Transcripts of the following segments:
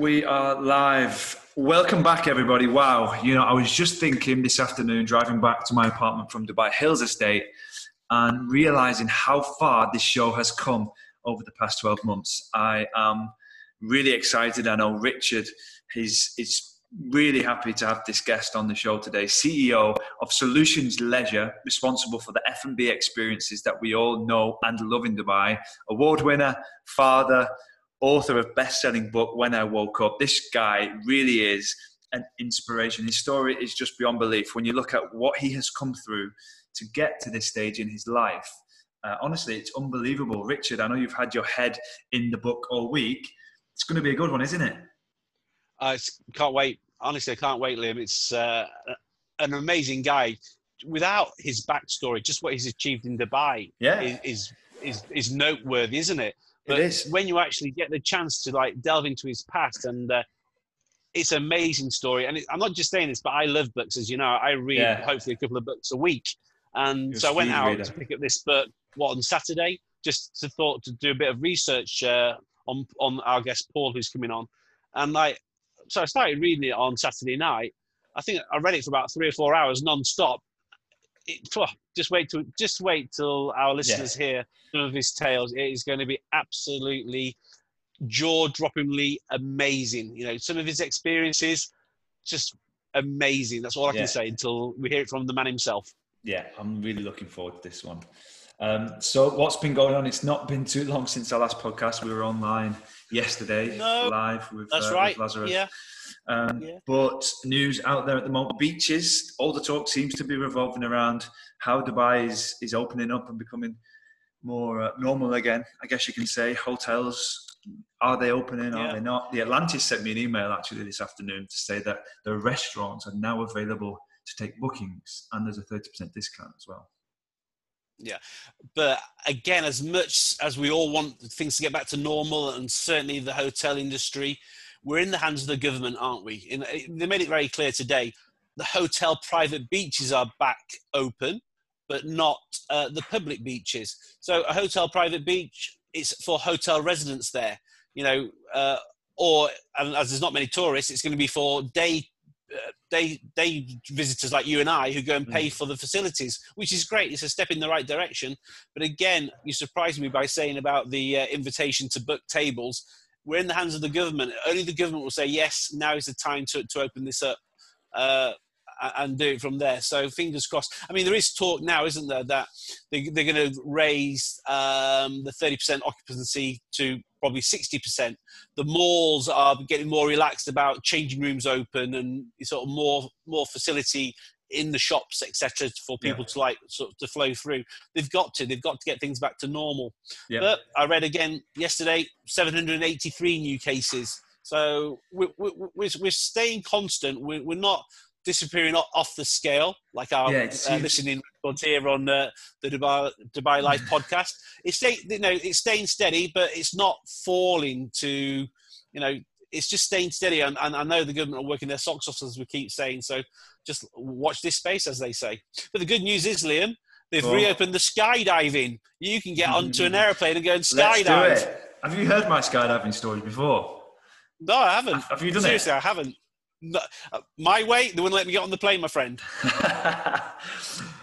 We are live. Welcome back, everybody. Wow. You know, I was just thinking this afternoon, driving back to my apartment from Dubai Hills Estate, and realizing how far this show has come over the past 12 months. I am really excited. I know Richard is, is really happy to have this guest on the show today, CEO of Solutions Leisure, responsible for the F&B experiences that we all know and love in Dubai, award winner, father, author of best-selling book When I Woke Up. This guy really is an inspiration. His story is just beyond belief. When you look at what he has come through to get to this stage in his life, uh, honestly, it's unbelievable. Richard, I know you've had your head in the book all week. It's going to be a good one, isn't it? I can't wait. Honestly, I can't wait, Liam. It's uh, an amazing guy. Without his backstory, just what he's achieved in Dubai yeah. is, is, is, is noteworthy, isn't it? But it is. when you actually get the chance to like delve into his past and uh, it's an amazing story. And it, I'm not just saying this, but I love books, as you know. I read Yeah. hopefully a couple of books a week, and so I went out reader. to pick up this book. What on Saturday? Just to thought to do a bit of research uh, on on our guest Paul, who's coming on, and like so I started reading it on Saturday night. I think I read it for about three or four hours non-stop. It, just wait till just wait till our listeners hear some of his tales. It is going to be absolutely jaw-droppingly amazing. You know, some of his experiences, just amazing. That's all I Yeah. can say until we hear it from the man himself. Yeah, I'm really looking forward to this one. Um, so, what's been going on? It's not been too long since our last podcast. We were online yesterday, No, live with, That's uh, right. with Lazarus. Yeah. Um, Yeah. But news out there at the moment, beaches, all the talk seems to be revolving around how Dubai is, is opening up and becoming more uh, normal again. I guess you can say hotels. Are they opening? Are Yeah. they not? The Atlantis sent me an email actually this afternoon to say that the restaurants are now available to take bookings and there's a 30% discount as well. But again, as much as we all want things to get back to normal, and certainly the hotel industry, we're in the hands of the government, aren't we? In, they made it very clear today. The hotel private beaches are back open, but not uh, the public beaches. So a hotel private beach, it's for hotel residents there, you know, uh, or and as there's not many tourists, it's going to be for day day day visitors like you and I who go and pay for the facilities, which is great. It's a step in the right direction. But again, you surprised me by saying about the uh, invitation to book tables. We're in the hands of the government. Only the government will say yes. Now is the time to to open this up. Uh, and do it from there. So fingers crossed. I mean, there is talk now, isn't there, that they, they're going to raise um, the 30% occupancy to probably 60%. The malls are getting more relaxed about changing rooms open and sort of more more facility in the shops, etc., for people to like sort of to flow through. They've got to. They've got to get things back to normal. Yeah. But I read again yesterday, 783 new cases. So we're, we're, we're we're staying constant. We're, we're not disappearing off the scale like our Yeah, uh, listening records here on uh, the Dubai, Dubai Life podcast. It's stay, you know, it's staying steady, but it's not falling to, you know, it's just staying steady. And, and I know the government are working their socks off, as we keep saying. So just watch this space, as they say. But the good news is, Liam, they've reopened the skydiving. You can get onto an airplane and go and Let's do skydive. it. Have you heard my skydiving stories before? No, I haven't. Have you done Seriously, it? Seriously, I haven't. No, uh, my way, they wouldn't let me get on the plane, my friend.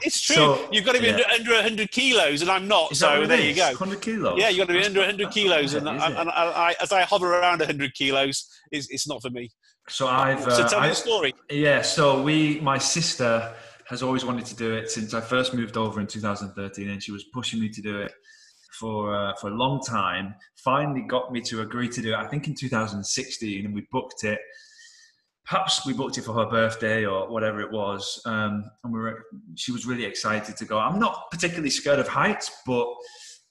It's true. So, You've got to be yeah. under, under 100 kilos, and I'm not. So there you go. 100 kilos? Yeah, you've got to be That's under not- 100 that's kilos, and, is and? I, as I hover around 100 kilos, it's, it's not for me. So I've. so uh, tell me the story. Yeah, so we, my sister has always wanted to do it since I first moved over in 2013, and she was pushing me to do it for uh, for a long time. Finally, got me to agree to do it. I think in 2016, and we booked it. Perhaps we booked it for her birthday or whatever it was, um, and we were. She was really excited to go. I'm not particularly scared of heights, but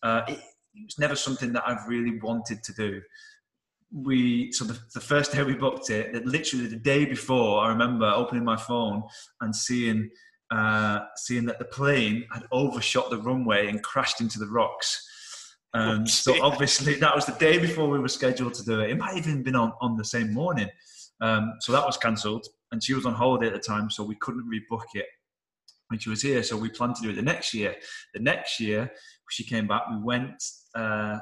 uh, it, it was never something that I've really wanted to do we so the, the first day we booked it that literally the day before i remember opening my phone and seeing uh, seeing that the plane had overshot the runway and crashed into the rocks um, so obviously that was the day before we were scheduled to do it it might have even been on, on the same morning um, so that was cancelled and she was on holiday at the time so we couldn't rebook it when she was here so we planned to do it the next year the next year she came back we went uh,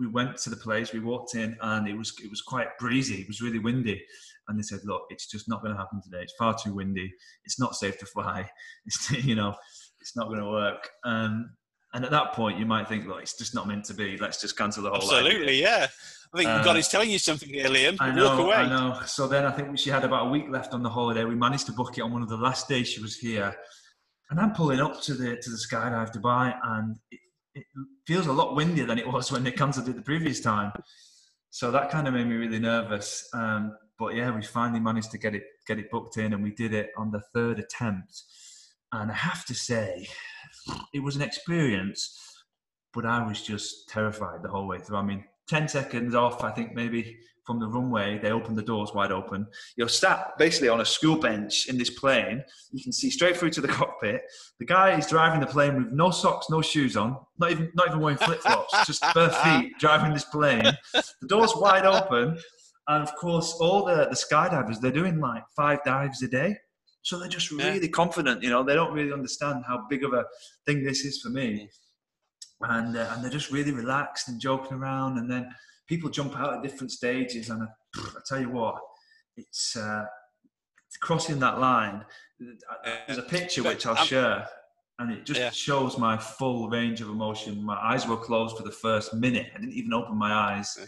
we went to the place, we walked in, and it was it was quite breezy. It was really windy, and they said, "Look, it's just not going to happen today. It's far too windy. It's not safe to fly. It's you know, it's not going to work." Um, and at that point, you might think, "Look, it's just not meant to be. Let's just cancel the whole." Absolutely, idea. yeah. I think Uh, God is telling you something here, Liam. I Walk away. I know. So then I think she had about a week left on the holiday. We managed to book it on one of the last days she was here, and I'm pulling up to the to the skydive Dubai, and it, it feels a lot windier than it was when they cancelled it the previous time. So that kind of made me really nervous. Um, but yeah, we finally managed to get it get it booked in, and we did it on the third attempt. And I have to say, it was an experience, but I was just terrified the whole way through. I mean, 10 seconds off, I think maybe from the runway, they open the doors wide open. You're sat basically on a school bench in this plane. You can see straight through to the cockpit. The guy is driving the plane with no socks, no shoes on, not even not even wearing flip flops, just bare feet driving this plane. The door's wide open. And of course, all the, the skydivers, they're doing like five dives a day. So they're just Yeah. really confident, you know, they don't really understand how big of a thing this is for me mm. And uh, and they're just really relaxed and joking around. And then people jump out at different stages, and I, I tell you what, it's uh, crossing that line. There's a picture which I'll share, and it just Yeah. shows my full range of emotion. My eyes were closed for the first minute. I didn't even open my eyes,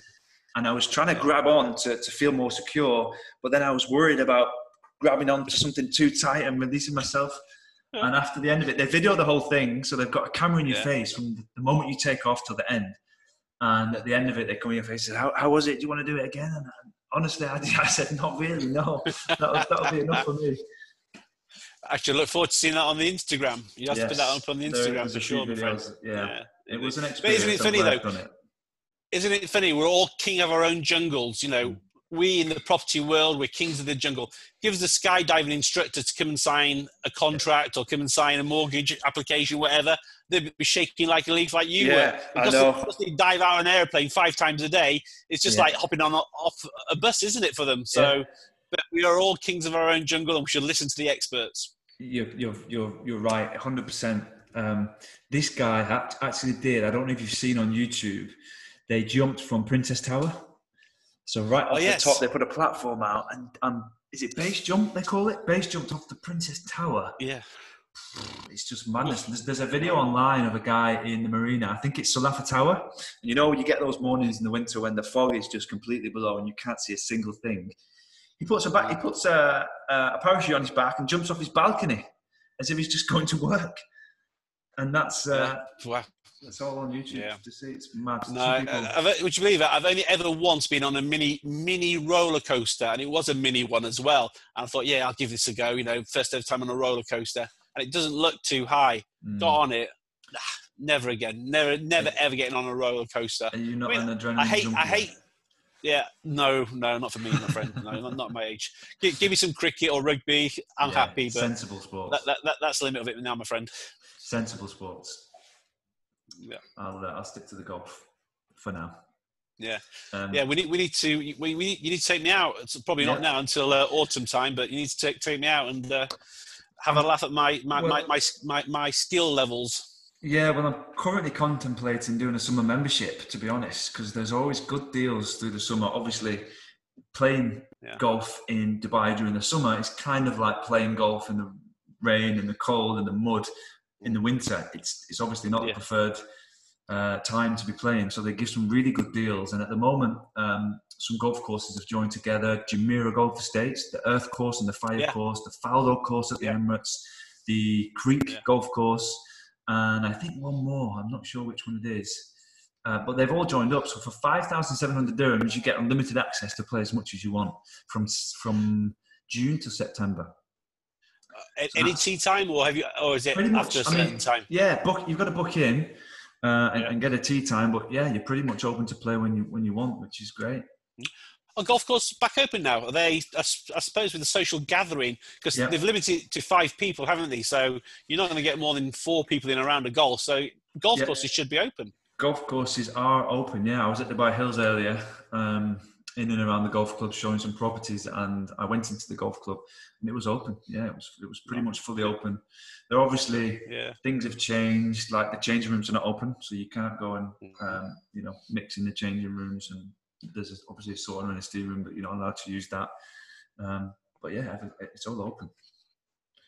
and I was trying to grab on to, to feel more secure, but then I was worried about grabbing on to something too tight and releasing myself. And after the end of it, they video the whole thing, so they've got a camera in your Yeah. face from the moment you take off till the end. And at the end of it, they come in your face and say, "How, how was it? Do you want to do it again?" And honestly, I, I said, "Not really. No, that'll, that'll be enough for me." Actually, I look forward to seeing that on the Instagram. You have to put that Yes, up on the Instagram for sure, videos, Yeah. it was an But experience. isn't it funny though? I've done it. Isn't it funny? We're all king of our own jungles. You know, mm. We in the property world, we're kings of the jungle. Give us a skydiving instructor to come and sign a contract or come and sign a mortgage application, whatever. They'd be shaking like a leaf, like you Yeah, were. I Because know. because they dive out an airplane five times a day. It's just Yeah. like hopping on off a bus, isn't it, for them? So, but we are all kings of our own jungle, and we should listen to the experts. You're, you're, you're, you're right, 100%. Um, this guy actually did, I don't know if you've seen on YouTube, they jumped from Princess Tower. So right off Oh, yes. the top, they put a platform out, and um, is it base jump they call it? Base jumped off the Princess Tower. Yeah. It's just madness. There's, there's a video online of a guy in the marina. I think it's Sulafa Tower. And you know you get those mornings in the winter when the fog is just completely below and you can't see a single thing. He puts a back, he puts a, a parachute on his back and jumps off his balcony as if he's just going to work. And that's uh, Wow. that's all on YouTube Yeah. to see. It's mad. No, uh, I've, would you believe it? I've only ever once been on a mini mini roller coaster, and it was a mini one as well. And I thought, yeah, I'll give this a go. You know, first ever time on a roller coaster, and it doesn't look too high. Mm. Got on it, never again, never, never ever getting on a roller coaster. Are you not I mean, an adrenaline I hate, junkie? I hate. Yeah, no, no, not for me, my friend. No, not, not my age. Give, give me some cricket or rugby. I'm Yeah, happy, but sensible sports. that, that, that, that's the limit of it now, my friend. Sensible sports. Yeah. I'll uh, I'll stick to the golf for now. Yeah. Um, Yeah, we need we need to we, we need, you need to take me out. It's probably not Yeah. now until uh, autumn time, but you need to take take me out and uh, have a laugh at my my, my, my, my my skill levels. Yeah, well, I'm currently contemplating doing a summer membership, to be honest, because there's always good deals through the summer. Obviously, playing Yeah. golf in Dubai during the summer is kind of like playing golf in the rain and the cold and the mud in the winter. It's it's obviously not the preferred uh, time to be playing, so they give some really good deals. And at the moment, um, some golf courses have joined together: Jumeirah Golf Estates, the Earth Course and the Fire Yeah. Course, the Faldo Course at the Yeah. Emirates, the Creek Yeah. Golf Course and I think one more. I'm not sure which one it is. Uh, but they've all joined up. So for 5,700 dirhams, you get unlimited access to play as much as you want from from June to September. A- Any tee time, or have you, or is it Pretty much. after a I mean, certain time? Yeah, book. You've got to book in uh, and, Yeah. and get a tee time. But yeah, you're pretty much open to play when you when you want, which is great. Are golf courses back open now? Are they? I suppose with the social gathering, because Yeah. they've limited to five people, haven't they? So you're not going to get more than four people in a round of golf. So golf Yeah. courses should be open. Golf courses are open. Yeah, I was at Dubai Hills earlier, um, in and around the golf club showing some properties and I went into the golf club and it was open. Yeah, it was it was pretty much fully open. There obviously Yeah. things have changed, like the changing rooms are not open, so you can't go and um, you know mix in the changing rooms and there's obviously a sauna and a steam room, but you're not allowed to use that. Um, but yeah, it's all open.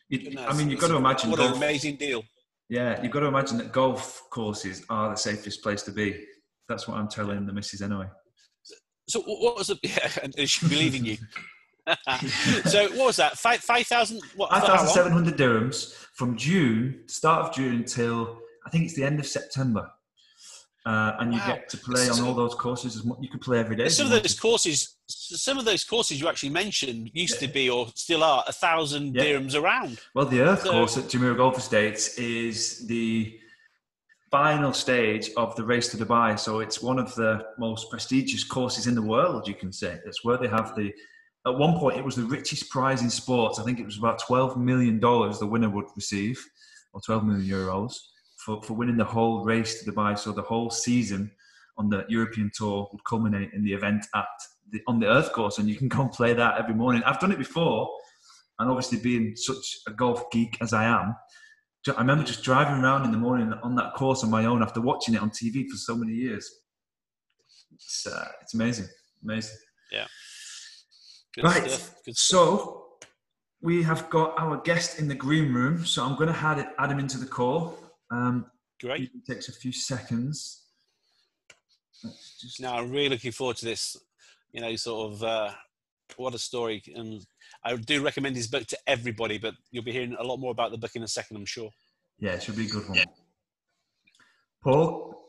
You, I mean, you've got to imagine. What golf, an amazing deal! Yeah, you've got to imagine that golf courses are the safest place to be. That's what I'm telling the missus anyway. So what was it? Yeah, and she believe in you. so what was that? Five five thousand? What? Five thousand seven hundred dirhams from June, start of June until I think it's the end of September. Uh, and you wow. get to play on all those courses. And you can play every day. Some of those courses, some of those courses you actually mentioned used yeah. to be or still are a thousand yeah. dirhams around. Well, the Earth so, course at Jumeirah Golf Estates is the final stage of the race to Dubai. So it's one of the most prestigious courses in the world, you can say. It's where they have the. At one point, it was the richest prize in sports. I think it was about twelve million dollars the winner would receive, or twelve million euros for, for winning the whole race to Dubai. So the whole season on the European tour would culminate in the event at the, on the Earth course, and you can go and play that every morning. I've done it before, and obviously being such a golf geek as I am, I remember just driving around in the morning on that course on my own after watching it on TV for so many years. It's uh, it's amazing, amazing. Yeah. Good right. So we have got our guest in the green room, so I'm going to add, it, add him into the call. Um, Great. It takes a few seconds. Just... Now, I'm really looking forward to this. You know, sort of uh, what a story. And I do recommend his book to everybody, but you'll be hearing a lot more about the book in a second, I'm sure. Yeah, it should be a good one. Paul,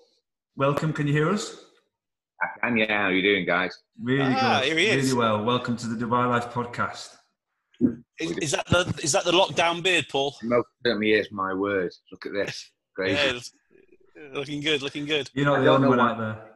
welcome. Can you hear us? I can, yeah. How are you doing, guys? Really ah, good. Here he is. Really well. Welcome to the Dubai Life podcast. Is, is, that the is that the lockdown beard, Paul? Most certainly is. My word. Look at this. Crazy. Yeah, looking good. Looking good. You're not the only one out there.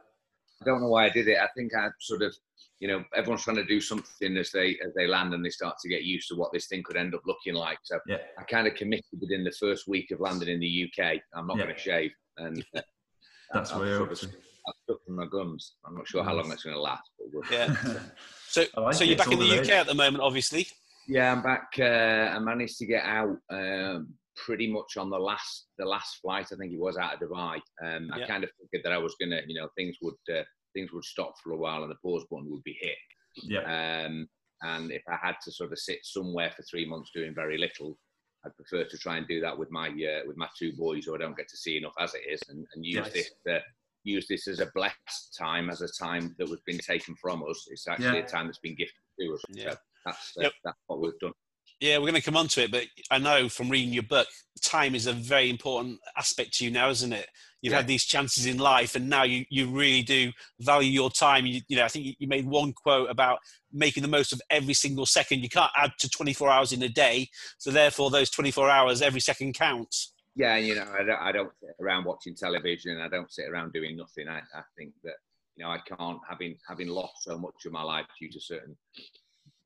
I don't know why I did it. I think I sort of, you know, everyone's trying to do something as they as they land and they start to get used to what this thing could end up looking like. So yeah. I kind of committed within the first week of landing in the UK. I'm not yeah. going to shave, and that's where you're up to. I've stuck from my guns. I'm not sure how long that's going to last. But yeah. so, like so you're back in the UK at the moment, obviously. Yeah, I'm back. Uh, I managed to get out um, pretty much on the last the last flight. I think it was out of Dubai. Um, yeah. I kind of figured that I was gonna, you know, things would uh, things would stop for a while and the pause button would be hit. Yeah. Um, and if I had to sort of sit somewhere for three months doing very little, I'd prefer to try and do that with my uh, with my two boys, who I don't get to see enough as it is, and, and use nice. this uh, use this as a blessed time, as a time that was been taken from us. It's actually yeah. a time that's been gifted to us. Yeah. So that's uh, yep. that's what we've done. Yeah, we're going to come on to it, but I know from reading your book, time is a very important aspect to you now, isn't it? You've yeah. had these chances in life, and now you, you really do value your time. You, you know, I think you made one quote about making the most of every single second. You can't add to 24 hours in a day, so therefore, those 24 hours, every second counts. Yeah, you know, I don't, I don't sit around watching television. I don't sit around doing nothing. I, I think that you know, I can't having having lost so much of my life due to certain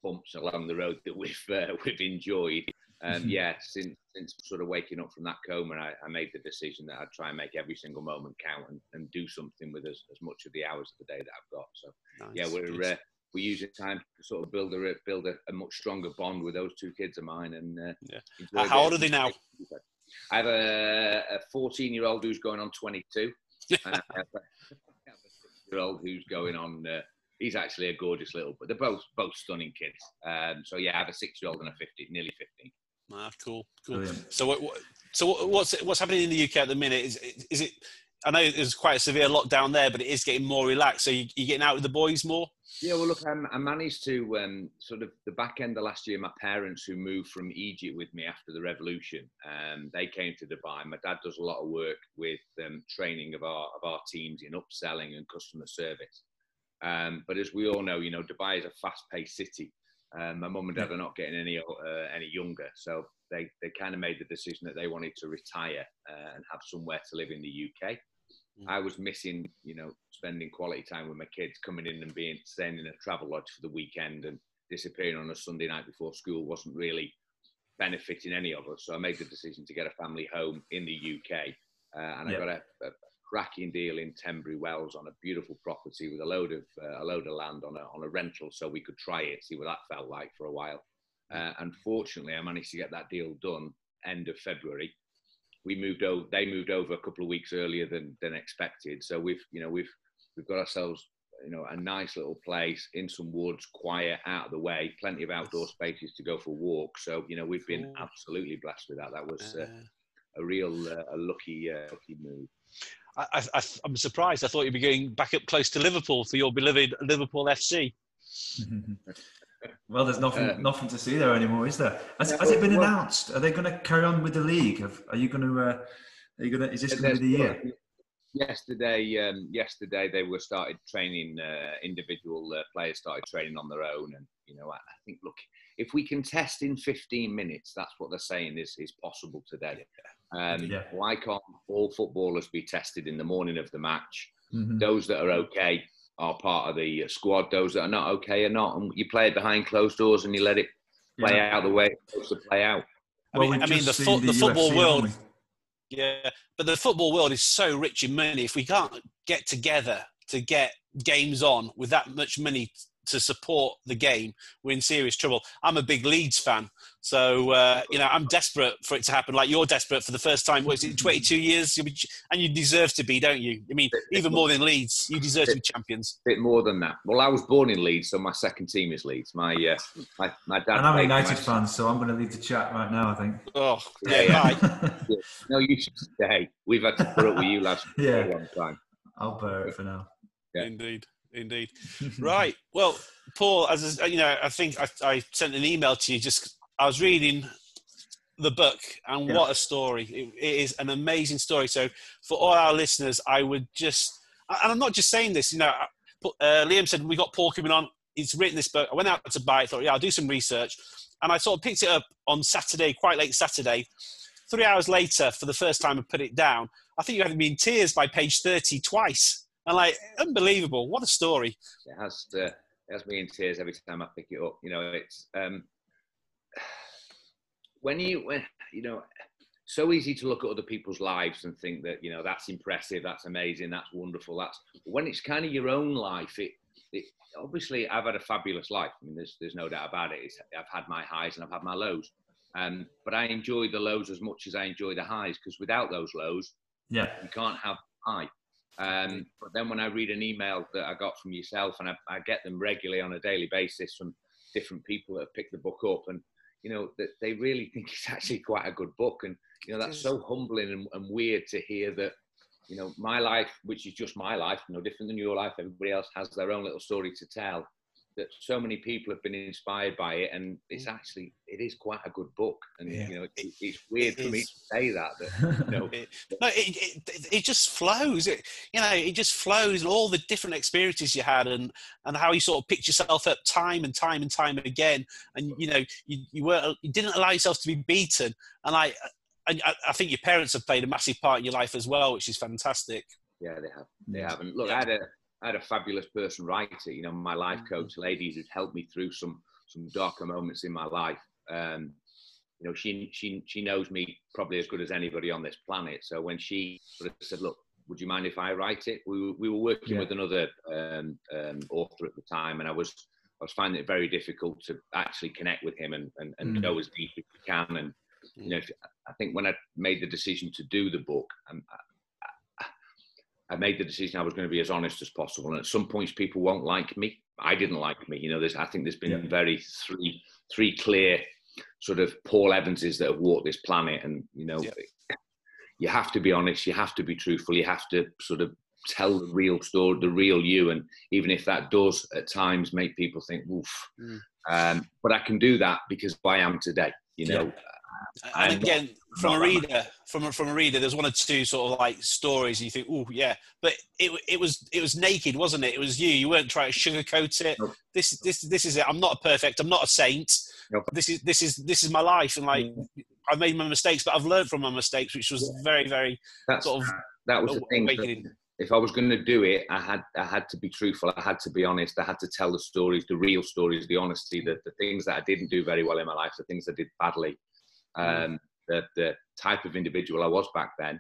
bumps along the road that we've uh, we've enjoyed. Um, mm-hmm. yeah, since since sort of waking up from that coma, I, I, made the decision that I'd try and make every single moment count and, and do something with as, as much of the hours of the day that I've got. So nice. yeah, we're uh, we're using time to sort of build a build a, a, much stronger bond with those two kids of mine. And uh, yeah. how old are they now? I have a, a 14 year old who's going on 22. and I have a, year old who's going on uh, he's actually a gorgeous little, but they're both both stunning kids. Um, so yeah, I have a six year old and a fifty, nearly fifteen. Ah, cool, cool. Brilliant. So what, so what's what's happening in the UK at the minute? Is is it? I know there's quite a severe lockdown there, but it is getting more relaxed. So you, are getting out with the boys more. Yeah, well, look, I'm, i managed to um, sort of the back end of last year. My parents, who moved from Egypt with me after the revolution, um, they came to Dubai. My dad does a lot of work with um, training of our of our teams in upselling and customer service. Um, but as we all know, you know, Dubai is a fast-paced city. Um, my mum and dad are not getting any uh, any younger, so they they kind of made the decision that they wanted to retire uh, and have somewhere to live in the UK. Mm. I was missing, you know, spending quality time with my kids, coming in and being staying in a travel lodge for the weekend and disappearing on a Sunday night before school wasn't really benefiting any of us. So I made the decision to get a family home in the UK, uh, and. I got a, a cracking deal in Tenbury Wells on a beautiful property with a load of uh, a load of land on a on a rental, so we could try it, see what that felt like for a while. Uh, unfortunately, I managed to get that deal done end of February. We moved over. They moved over a couple of weeks earlier than than expected. So we've you know we've we've got ourselves you know a nice little place in some woods, quiet, out of the way, plenty of outdoor spaces to go for walks. So you know we've been absolutely blessed with that. That was uh, a real uh, a lucky uh, lucky move. I, I, I'm surprised. I thought you'd be going back up close to Liverpool for your beloved Liverpool FC. well, there's nothing um, nothing to see there anymore, is there? Has, has it been announced? Are they going to carry on with the league? Have, are you going to? Uh, are you going to? Is this going to be the year? Yesterday, um, yesterday they were started training. Uh, individual uh, players started training on their own, and you know, I, I think look, if we can test in 15 minutes, that's what they're saying is is possible today. Um, yeah. Why can't all footballers be tested in the morning of the match? Mm-hmm. Those that are okay are part of the squad. Those that are not okay are not. And you play it behind closed doors and you let it play yeah. out the way it's supposed to play out. I mean, I mean the, fo- the, the football UFC, world. Yeah, but the football world is so rich in money. If we can't get together to get games on with that much money to support the game, we're in serious trouble. I'm a big Leeds fan, so uh, you know I'm desperate for it to happen. Like you're desperate for the first time. What is it, 22 years? And you deserve to be, don't you? I mean, even more than Leeds, you deserve to be champions. A bit more than that. Well, I was born in Leeds, so my second team is Leeds. My uh, my, my dad. And I'm a United fan, so I'm going to leave the chat right now. I think. Oh yeah, yeah. yeah. No, you should stay. We've had to put up with you last yeah. for a long time. I'll bear it for now. Yeah. Indeed indeed. right. Well, Paul, as you know, I think I, I, sent an email to you. Just I was reading the book, and yeah. what a story! It, it is an amazing story. So, for all our listeners, I would just, and I'm not just saying this. You know, uh, Liam said we got Paul coming on. He's written this book. I went out to buy it. Thought, yeah, I'll do some research, and I sort of picked it up on Saturday, quite late Saturday. Three hours later, for the first time, I put it down. I think you had me in tears by page 30 twice and like, unbelievable! What a story! It has to, uh, it has me in tears every time I pick it up. You know, it's um, when you when you know, so easy to look at other people's lives and think that you know that's impressive, that's amazing, that's wonderful. That's when it's kind of your own life. It, it obviously I've had a fabulous life. I mean, there's there's no doubt about it. It's, I've had my highs and I've had my lows. Um, but I enjoy the lows as much as I enjoy the highs because without those lows, yeah, you can't have high. Um, but then when I read an email that I got from yourself, and I, I, get them regularly on a daily basis from different people that have picked the book up, and you know that they really think it's actually quite a good book, and you know that's so humbling and, and weird to hear that you know my life, which is just my life, no different than your life. Everybody else has their own little story to tell, that so many people have been inspired by it, and it's mm. actually it is quite a good book. And yeah. you know, it, it's weird it for is. me to say that. that you know, it, no, it, it, it just flows. It you know, it just flows. All the different experiences you had, and and how you sort of picked yourself up time and time and time again. And you know, you you were you didn't allow yourself to be beaten. And I. I, I think your parents have played a massive part in your life as well, which is fantastic. Yeah, they have. They have. And look, yeah. I had a I had a fabulous person write it. You know, my life mm-hmm. coach, lady who's helped me through some some darker moments in my life. Um, you know, she she she knows me probably as good as anybody on this planet. So when she sort of said, "Look, would you mind if I write it?" We we were working yeah. with another um, um, author at the time, and I was I was finding it very difficult to actually connect with him and and, and mm. go as deep as we can. And you know, I think when I made the decision to do the book, um, I made the decision I was going to be as honest as possible. And at some points, people won't like me. I didn't like me. You know, there's, I think there's been yeah. very three three clear sort of Paul Evanses that have walked this planet, and you know, yeah. you have to be honest. You have to be truthful. You have to sort of tell the real story, the real you, and even if that does at times make people think, "Oof," mm. um, but I can do that because I am today. You know, yeah and again, from a reader, from a, from a reader, there's one or two sort of like stories, and you think, oh yeah, but it it was it was naked, wasn't it? It was you. You weren't trying to sugarcoat it. Nope. This this this is it. I'm not a perfect. I'm not a saint. Nope. This is this is this is my life, and like mm. I've made my mistakes, but I've learned from my mistakes, which was very very That's, sort of that was the thing. If I was going to do it, I had I had to be truthful. I had to be honest. I had to tell the stories, the real stories, the honesty, the, the things that I didn't do very well in my life, the things I did badly. Um, the, the type of individual I was back then.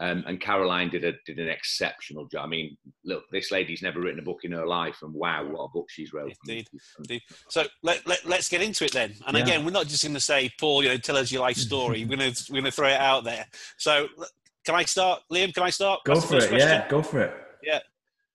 Um, and Caroline did a did an exceptional job. I mean, look, this lady's never written a book in her life, and wow, what a book she's wrote! Indeed, indeed. So let, let us get into it then. And yeah. again, we're not just going to say, Paul, you know, tell us your life story. we're going to we're going to throw it out there. So can I start, Liam? Can I start? Go That's for it. Question? Yeah, go for it. Yeah.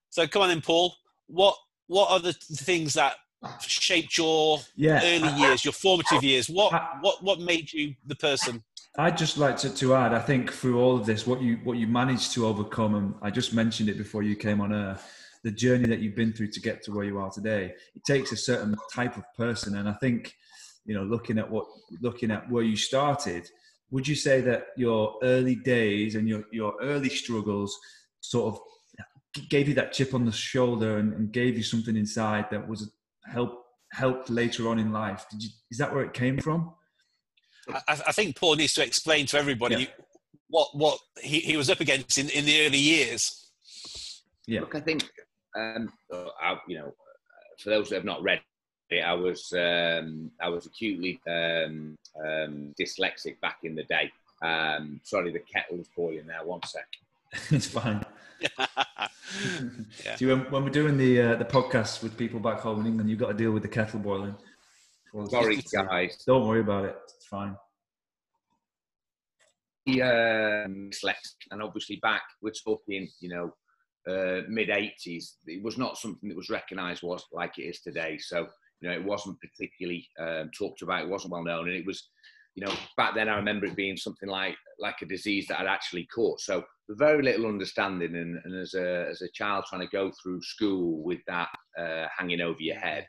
So come on then, Paul. What what are the things that shaped your yeah. early years, your formative years? What what what made you the person I'd just like to, to add, I think through all of this, what you what you managed to overcome, and I just mentioned it before you came on air, the journey that you've been through to get to where you are today. It takes a certain type of person, and I think, you know, looking at what looking at where you started, would you say that your early days and your your early struggles sort of gave you that chip on the shoulder and, and gave you something inside that was help helped later on in life? Did you, is that where it came from? I, I, think Paul needs to explain to everybody yeah. what what he, he was up against in, in the early years. Yeah. Look, I think um, I, you know, for those that have not read it, I was um, I was acutely um, um, dyslexic back in the day. Um, sorry, the kettle's boiling now. One sec. it's fine. yeah. you, when we're doing the uh, the podcast with people back home in England, you've got to deal with the kettle boiling. Sorry, guys. Don't worry about it. It's fine. Um, and obviously back, we're talking, you know, uh, mid 80s. It was not something that was recognised was like it is today. So, you know, it wasn't particularly um, talked about. It wasn't well known, and it was, you know, back then I remember it being something like like a disease that I'd actually caught. So very little understanding, and, and as a as a child trying to go through school with that uh, hanging over your head,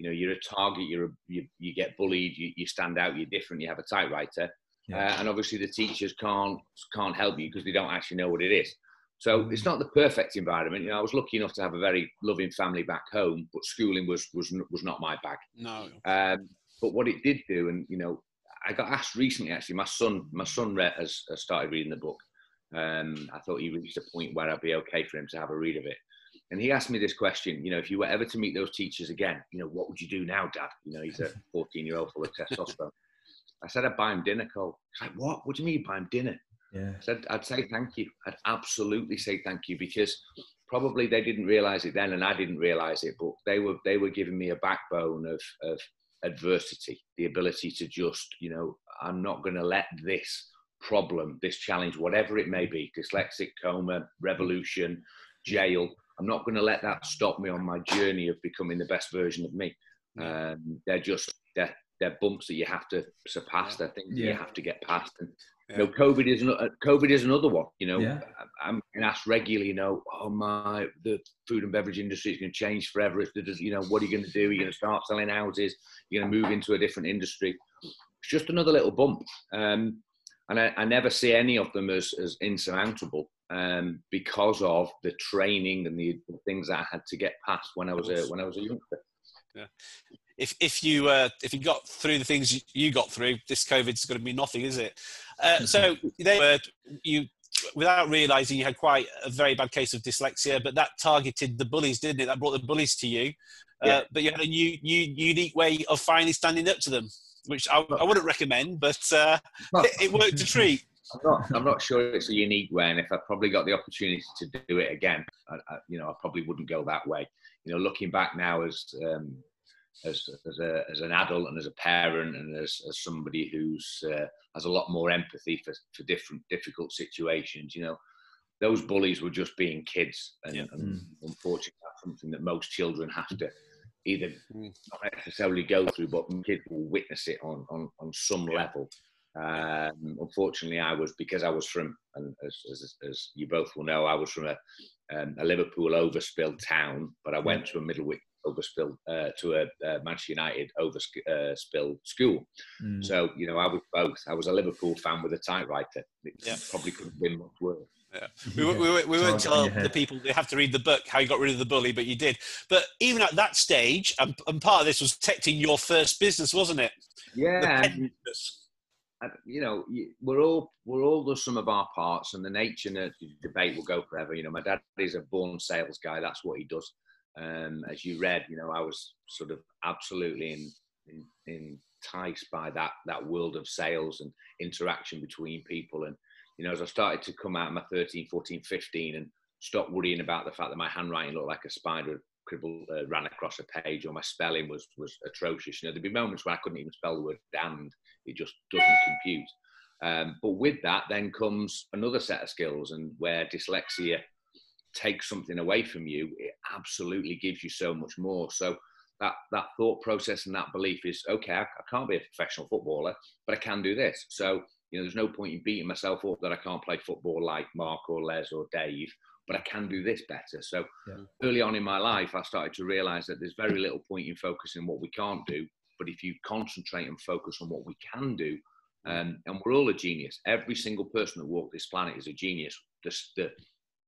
you know you're a target you're a, you, you get bullied you, you stand out you're different you have a typewriter yeah. uh, and obviously the teachers can't can't help you because they don't actually know what it is so mm. it's not the perfect environment you know i was lucky enough to have a very loving family back home but schooling was was was not my bag no um, but what it did do and you know i got asked recently actually my son my son read, has, has started reading the book um, i thought he reached a point where i'd be okay for him to have a read of it and he asked me this question, you know, if you were ever to meet those teachers again, you know, what would you do now, Dad? You know, he's a 14 year old full of testosterone. I said, I'd buy him dinner, Cole. He's like, what? What do you mean buy him dinner? Yeah. I said, I'd say thank you. I'd absolutely say thank you because probably they didn't realize it then and I didn't realize it, but they were, they were giving me a backbone of, of adversity, the ability to just, you know, I'm not going to let this problem, this challenge, whatever it may be, dyslexic coma, revolution, jail, I'm not going to let that stop me on my journey of becoming the best version of me. Um, they're just they're, they're bumps that you have to surpass. They're things yeah. you have to get past. And yeah. you know, COVID is an, COVID is another one. You know, yeah. I'm asked regularly. You know, oh my, the food and beverage industry is going to change forever. If there's, you know, what are you going to do? You're going to start selling houses. You're going to move into a different industry. It's just another little bump. Um, and I, I, never see any of them as, as insurmountable um, because of the training and the, the, things that I had to get past when I was a when I was a youngster. Yeah. If if you uh, if you got through the things you, got through, this COVID's going to be nothing, is it? Uh, so they were you without realizing you had quite a very bad case of dyslexia, but that targeted the bullies, didn't it? That brought the bullies to you. Uh, yeah. But you had a new, new, unique way of finally standing up to them which I, I wouldn't recommend, but uh, it, it, worked a treat. I'm not, I'm not sure it's a unique way, and if I probably got the opportunity to do it again, I, I, you know, I probably wouldn't go that way. You know, looking back now as um, as as, a, as an adult and as a parent and as, as somebody who's uh, has a lot more empathy for, for different difficult situations, you know, those bullies were just being kids, and, yeah. and mm. unfortunately, that's something that most children have to either mm. not necessarily go through, but kids will witness it on, on, on some level. Um, unfortunately, I was because I was from, and as, as, as you both will know, I was from a, um, a Liverpool overspill town, but I went to a Middlewich overspill uh, to a, a Manchester United overspill uh, school. Mm. So you know, I was both. I was a Liverpool fan with a typewriter. It yeah. probably couldn't have been much worse. Yeah. We, we, we, we won't tell the people they have to read the book how you got rid of the bully, but you did. But even at that stage, and, and part of this was protecting your first business, wasn't it? Yeah. You know, we're all we're all the sum of our parts, and the nature and the debate will go forever. You know, my dad is a born sales guy; that's what he does. Um, as you read, you know, I was sort of absolutely in, in, enticed by that that world of sales and interaction between people, and you know, as I started to come out of my 13, 14, 15 and stop worrying about the fact that my handwriting looked like a spider cribble uh, ran across a page or my spelling was was atrocious. You know, there'd be moments where I couldn't even spell the word damned. It just doesn't compute. Um, but with that, then comes another set of skills, and where dyslexia takes something away from you, it absolutely gives you so much more. So that that thought process and that belief is okay. I, I can't be a professional footballer, but I can do this. So you know, there's no point in beating myself up that I can't play football like Mark or Les or Dave, but I can do this better. So yeah. early on in my life, I started to realize that there's very little point in focusing on what we can't do. But if you concentrate and focus on what we can do, um, and we're all a genius. Every single person that walked this planet is a genius. The, the,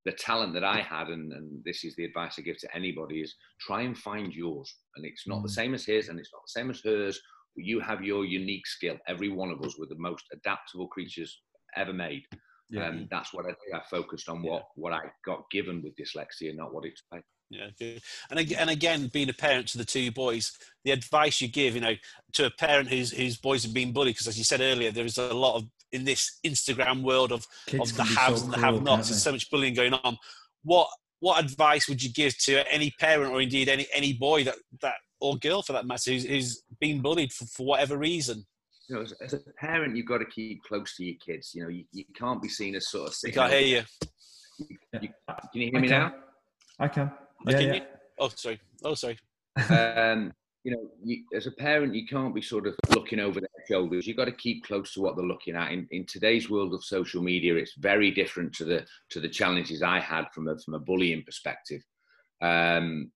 the talent that I had, and, and, this is the advice I give to anybody, is try and find yours. And it's not mm. the same as his, and it's not the same as hers. But you have your unique skill. Every one of us were the most adaptable creatures ever made. Yeah. And that's what I think I focused on what, yeah. what I got given with dyslexia, not what it's like. Yeah, good. And and again, being a parent to the two boys, the advice you give, you know, to a parent whose whose boys have been bullied, because as you said earlier, there is a lot of in this Instagram world of, of the haves so and the have-nots, and so much bullying going on. What what advice would you give to any parent, or indeed any any boy that that or girl for that matter, who's, who's been bullied for, for whatever reason? You know, as, as, a parent, you've got to keep close to your kids. You know, you, you can't be seen as sort of. I can't hear you. you, you can you hear me now? I can. Yeah, yeah. Oh, sorry. Oh, sorry. um, you know, you, as a parent, you can't be sort of looking over their shoulders. You've got to keep close to what they're looking at. In, in today's world of social media, it's very different to the to the challenges I had from a from a bullying perspective. Um,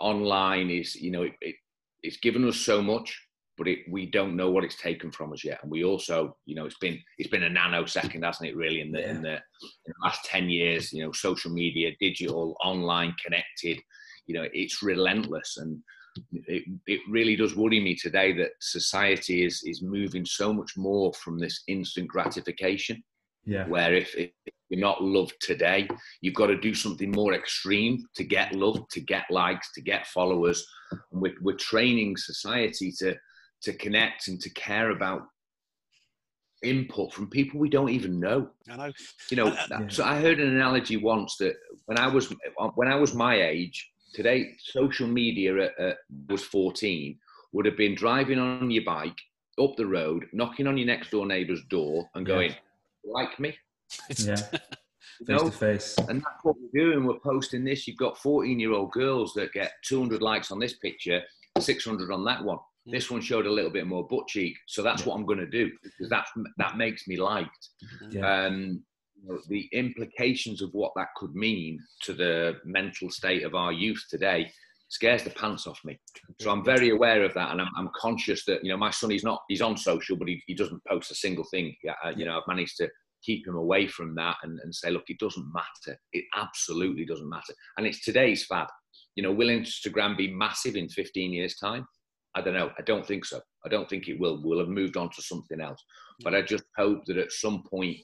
online is, you know, it, it, it's given us so much, but it, we don't know what it's taken from us yet. And we also, you know, it's been it's been a nanosecond, hasn't it? Really, in the yeah. in the in the last ten years, you know, social media, digital, online, connected, you know, it's relentless, and it, it really does worry me today that society is is moving so much more from this instant gratification. Yeah. Where if, if you're not loved today, you've got to do something more extreme to get love, to get likes, to get followers. And we're, we're training society to to connect and to care about input from people we don't even know. I know. You know, uh, yeah. so I heard an analogy once that when I was when I was my age, today social media at, at, was 14 would have been driving on your bike up the road, knocking on your next door neighbour's door, and going, yeah. "Like me." Yeah. face to face. And that's what we're doing. We're posting this. You've got 14 year old girls that get 200 likes on this picture, 600 on that one. This one showed a little bit more butt cheek, so that's yeah. what I'm going to do because that that makes me liked. Yeah. Um, you know, the implications of what that could mean to the mental state of our youth today scares the pants off me. So I'm very aware of that, and I'm, I'm conscious that you know my son he's not he's on social, but he, he doesn't post a single thing. Uh, you know, I've managed to keep him away from that and, and say, look, it doesn't matter. It absolutely doesn't matter. And it's today's fad. You know, will Instagram be massive in 15 years' time? I don't know. I don't think so. I don't think it will. We'll have moved on to something else. But I just hope that at some point,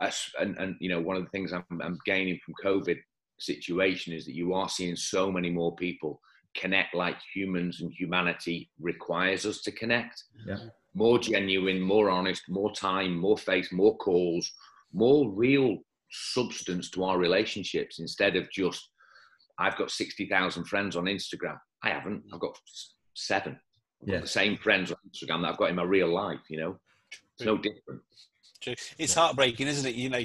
and, and you know, one of the things I'm, I'm gaining from COVID situation is that you are seeing so many more people connect like humans and humanity requires us to connect. Yeah. More genuine, more honest, more time, more face, more calls, more real substance to our relationships instead of just I've got 60,000 friends on Instagram. I haven't. I've got seven. Yeah. The same friends on Instagram that I've got in my real life, you know. It's no different. True. It's heartbreaking, isn't it? You know,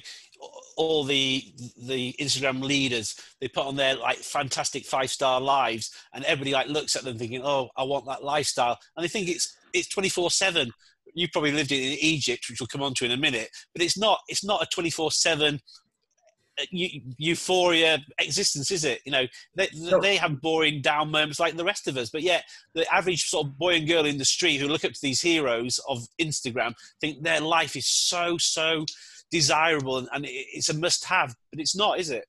all the the Instagram leaders they put on their like fantastic five star lives, and everybody like looks at them thinking, "Oh, I want that lifestyle," and they think it's it's twenty four seven. You probably lived in Egypt, which we'll come on to in a minute, but it's not. It's not a twenty four seven euphoria existence, is it? You know, they, no. they have boring down moments like the rest of us, but yet the average sort of boy and girl in the street who look up to these heroes of Instagram think their life is so so desirable and, and it's a must-have, but it's not, is it?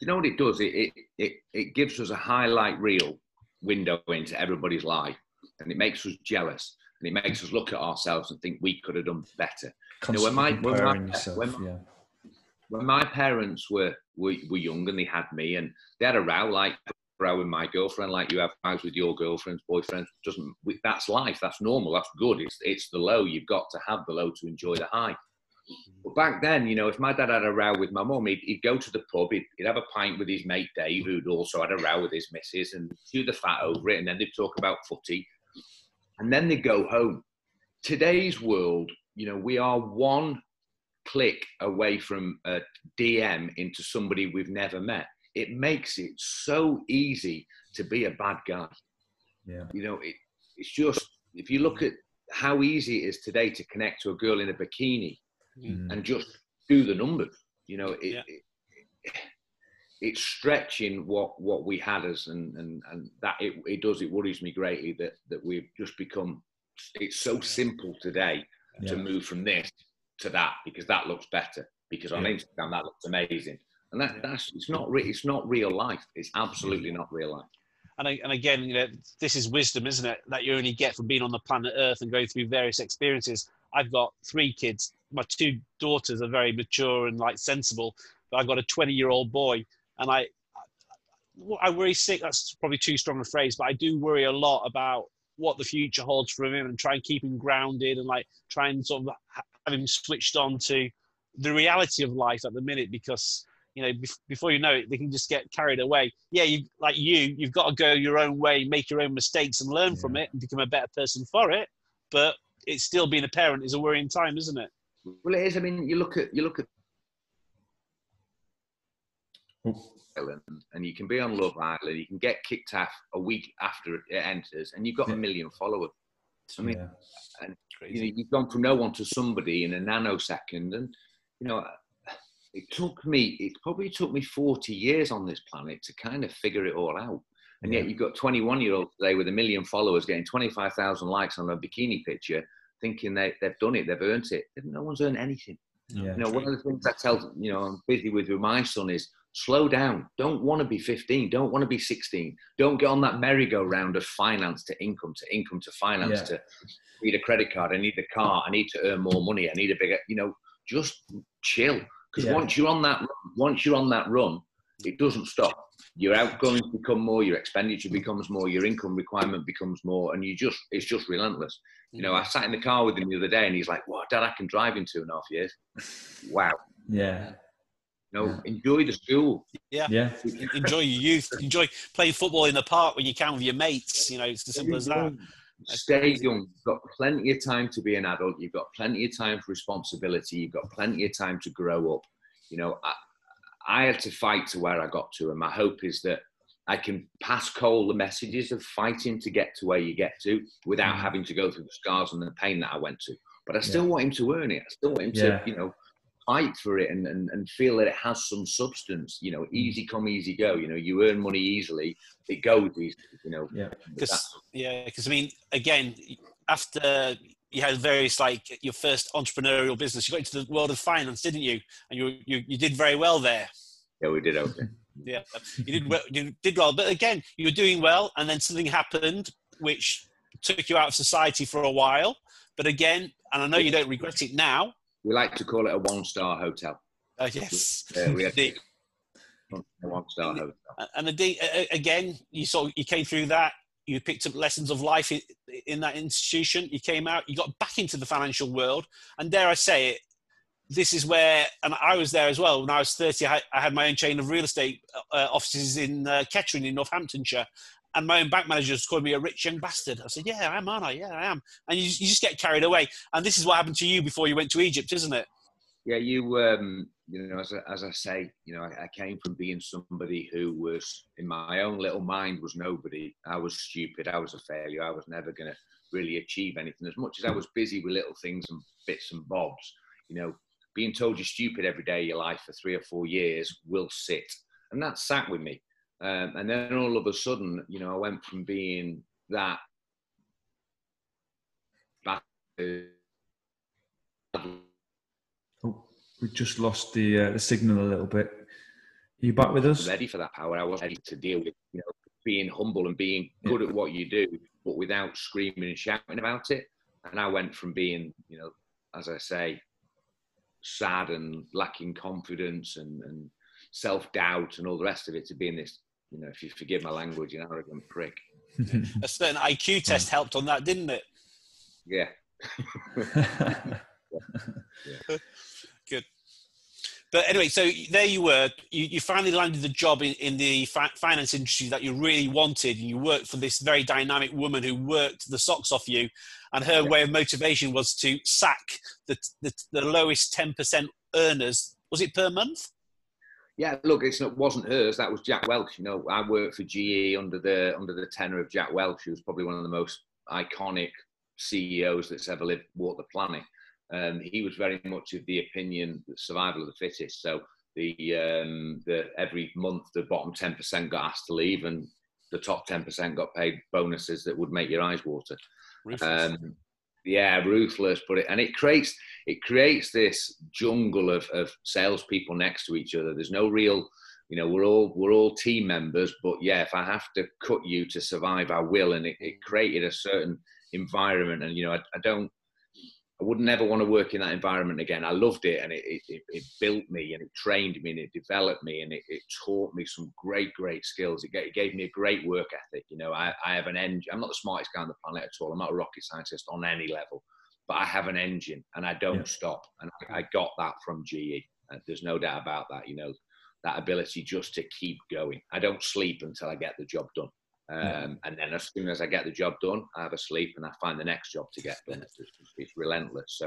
You know what it does? It, it it it gives us a highlight reel window into everybody's life, and it makes us jealous, and it makes us look at ourselves and think we could have done better. You know, when my, when my, yourself, when my, yeah when my parents were, were were young and they had me and they had a row like row with my girlfriend like you have rows with your girlfriend's boyfriend doesn't that's life that's normal that's good it's it's the low you've got to have the low to enjoy the high But back then, you know, if my dad had a row with my mum, he'd, he'd go to the pub, he'd, he'd, have a pint with his mate Dave, who'd also had a row with his missus, and chew the fat over it, and then they'd talk about footy, and then they'd go home. Today's world, you know, we are one click away from a DM into somebody we've never met. It makes it so easy to be a bad guy. Yeah. You know, it, it's just, if you look at how easy it is today to connect to a girl in a bikini Mm. and just do the numbers, you know, it, Yeah. it, it's stretching what, what we had as, and, and, and that it, it does, it worries me greatly that, that we've just become, it's so simple today to move from this to that because that looks better because on Yeah. Instagram that looks amazing and that that's it's not re- it's not real life it's absolutely not real life and, I, and again, you know, this is wisdom, isn't it? That you only get from being on the planet Earth and going through various experiences. I've got three kids. My two daughters are very mature and like sensible, but I've got a 20 year old boy, and I, I worry sick. That's probably too strong a phrase, but I do worry a lot about what the future holds for him and try and keep him grounded and like try and sort of ha- have him switched on to the reality of life at the minute because you know, bef- before you know it, they can just get carried away. Yeah, you like you, you've got to go your own way, make your own mistakes, and learn from it, and become a better person for it. But it's still being a parent is a worrying time, isn't it? well it is i mean you look at you look at Island and you can be on love island you can get kicked off a week after it enters and you've got Yeah. a million followers i mean yeah. You know, you've gone from no one to somebody in a nanosecond. And, you know, it took me, it probably took me 40 years on this planet to kind of figure it all out. And yet you've got 21 year olds today with a million followers getting 25,000 likes on a bikini picture, thinking they, they've done it, they've earned it. No one's earned anything. Yeah. You know, one of the things I tell, you know, I'm busy with with my son is slow down. Don't want to be 15. Don't want to be 16. Don't get on that merry-go-round of finance to income to income to finance Yeah. to need a credit card. I need a car. I need to earn more money. I need a bigger, you know, just chill. Because Yeah. once you're on that, once you're on that run, it doesn't stop. Your outgoings become more, your expenditure becomes more, your income requirement becomes more, and you just, it's just relentless. You know, I sat in the car with him the other day, and he's like, "Wow, Dad, I can drive in two and a half years." Wow. Yeah. You know, enjoy the school. Yeah. Yeah. enjoy your youth. Enjoy playing football in the park when you can with your mates. You know, it's as simple as that. Stay young. You've got plenty of time to be an adult. You've got plenty of time for responsibility. You've got plenty of time to grow up. You know, I, I had to fight to where I got to, and my hope is that I can pass Cole the messages of fighting to get to where you get to without Mhm. having to go through the scars and the pain that I went to. But I still want him to earn it. I still want him Yeah. to, you know, fight for it and, and, and feel that it has some substance. You know, mm. easy come, easy go. You know, you earn money easily, it goes easy. You know, Yeah. Because yeah, because I mean, again, after you had various like your first entrepreneurial business, you got into the world of finance, didn't you? And you you, you did very well there. yeah, we did okay. Yeah, you did well, you did well, but again, you were doing well, and then something happened which took you out of society for a while. But again, and I know you don't regret it now. We like to call it a one-star hotel. Uh, yes, Uh, we had The- a one-star hotel. and the day again, you saw you came through that. You picked up lessons of life in, in that institution. You came out. You got back into the financial world, and dare I say it, this is where, and I was there as well. When I was thirty, I, I had my own chain of real estate uh, offices in uh, Kettering in Northamptonshire, and my own bank manager was calling me a rich young bastard. I said, "Yeah, I am, aren't I? Yeah, I am." And you, you just get carried away. And this is what happened to you before you went to Egypt, isn't it? Yeah, you um, you know, as I, as I say, you know, I, I came from being somebody who was in my own little mind was nobody. I was stupid. I was a failure. I was never going to really achieve anything. As much as I was busy with little things and bits and bobs, you know, being told you're stupid every day of your life for three or four years will sit, and that sat with me. Um, and then all of a sudden, you know, I went from being that Oh, we just lost the uh, the signal a little bit. Are you back with us? ready for that power. I was ready to deal with, you know, being humble and being good at what you do, but without screaming and shouting about it. And I went from being, you know, as I say, sad and lacking confidence and, and self doubt and all the rest of it to being this, you know, if you forgive my language, you're an arrogant prick. A certain IQ test helped on that, didn't it? Yeah. Yeah. Good. But anyway, so there you were. You, you finally landed the job in, in the fi- finance industry that you really wanted. And you worked for this very dynamic woman who worked the socks off you. And her yeah. way of motivation was to sack the, the, the lowest 10% earners. Was it per month? Yeah, look, it's not wasn't hers. That was Jack Welch. You know, I worked for GE under the under the tenor of Jack Welch, who was probably one of the most iconic CEOs that's ever lived walked the planet. Um, he was very much of the opinion that survival of the fittest. So the um, the every month the bottom ten percent got asked to leave, and the top ten percent got paid bonuses that would make your eyes water. Um, yeah, ruthless. But it, and it creates it creates this jungle of of salespeople next to each other. There's no real, you know, we're all we're all team members. But yeah, if I have to cut you to survive, I will. And it, it mm. created a certain environment. And you know, I, I don't I would never want to work in that environment again. I loved it and it, it, it built me and it trained me and it developed me and it, it taught me some great, great skills. It gave, it gave, me a great work ethic. You know, I, I have an engine. I'm not the smartest guy on the planet at all. I'm not a rocket scientist on any level, but I have an engine and I don't yeah. stop. And I, I, got that from GE. And there's no doubt about that. You know, that ability just to keep going. I don't sleep until I get the job done. Um, and then as soon as I get the job done, I have a sleep and I find the next job to get done. It's, it's relentless. So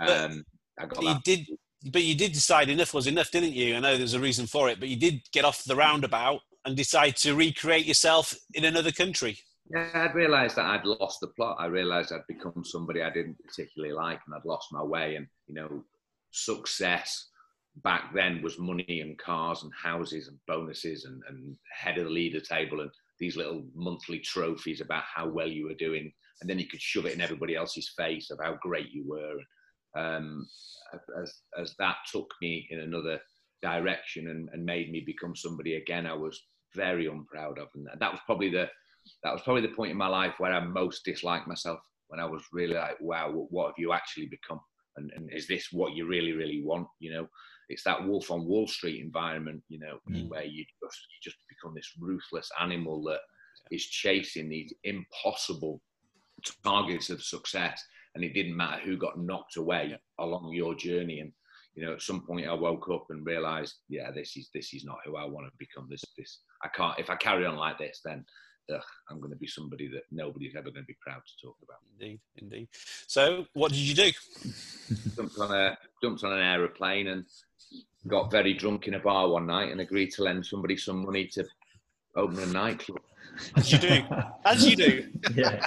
um, I got but that. You did, but you did decide enough was enough, didn't you? I know there's a reason for it, but you did get off the roundabout and decide to recreate yourself in another country. Yeah, I'd realised that I'd lost the plot. I realised I'd become somebody I didn't particularly like, and I'd lost my way. And you know, success back then was money and cars and houses and bonuses and, and head of the leader table and these little monthly trophies about how well you were doing, and then you could shove it in everybody else's face of how great you were. Um, as, as that took me in another direction and, and made me become somebody again, I was very unproud of, and that was probably the that was probably the point in my life where I most disliked myself. When I was really like, wow, what have you actually become? And, and is this what you really, really want? You know, it's that wolf on Wall Street environment, you know, mm. where you just you just become this ruthless animal that is chasing these impossible targets of success. And it didn't matter who got knocked away yeah. along your journey. And you know, at some point, I woke up and realised, yeah, this is this is not who I want to become. This this I can't. If I carry on like this, then ugh, I'm going to be somebody that nobody's ever going to be proud to talk about. Indeed, indeed. So, what did you do? jumped on a jumped on an aeroplane and got very drunk in a bar one night and agreed to lend somebody some money to open a nightclub. As you do. As you do. yeah.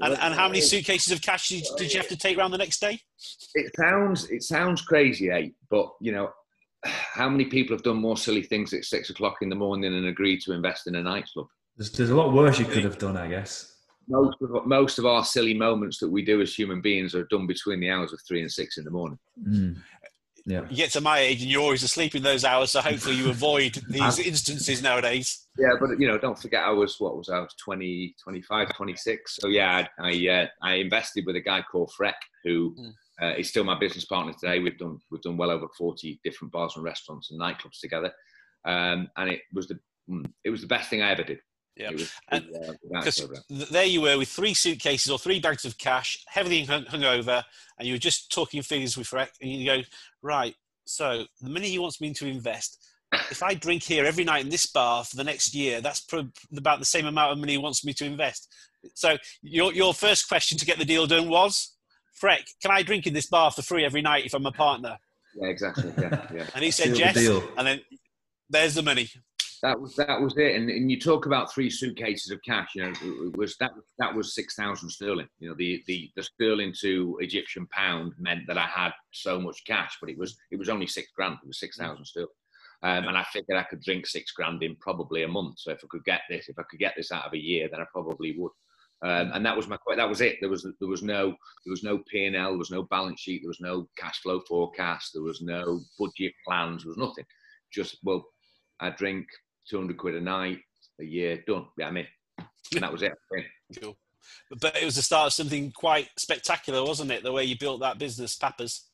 and, and how many suitcases of cash did, did you have to take around the next day? It sounds it sounds crazy, eh? But you know, how many people have done more silly things at six o'clock in the morning and agreed to invest in a nightclub? There's, there's a lot worse you could have done, I guess. Most of most of our silly moments that we do as human beings are done between the hours of three and six in the morning. Mm. Yeah. You get to my age and you're always asleep in those hours, so hopefully you avoid these instances nowadays. Yeah, but you know, don't forget I was what was I was 20, 25, 26. So yeah, I I, uh, I invested with a guy called Freck who mm. uh, is still my business partner today. We've done we've done well over forty different bars and restaurants and nightclubs together, um, and it was the mm, it was the best thing I ever did. Yeah, because uh, there you were with three suitcases or three bags of cash, heavily hung, hung over, and you were just talking figures with Freck, and you go, right. So the money he wants me to invest, if I drink here every night in this bar for the next year, that's pro- about the same amount of money he wants me to invest. So your your first question to get the deal done was, Freck, can I drink in this bar for free every night if I'm a partner? Yeah, exactly. Yeah, yeah. and he said yes, and then there's the money that was that was it. And, and you talk about three suitcases of cash. You know, it was that that was six thousand sterling. You know, the, the the sterling to Egyptian pound meant that I had so much cash, but it was it was only six grand. It was six thousand sterling. Um, and I figured I could drink six grand in probably a month. So if I could get this, if I could get this out of a year, then I probably would. Um, and that was my that was it. There was there was no there was no P and L, there was no balance sheet, there was no cash flow forecast, there was no budget plans, there was nothing. Just well, I drink 200 quid a night, a year, done. Yeah, I mean, and that was it. Cool. But it was the start of something quite spectacular, wasn't it? The way you built that business, Papa's.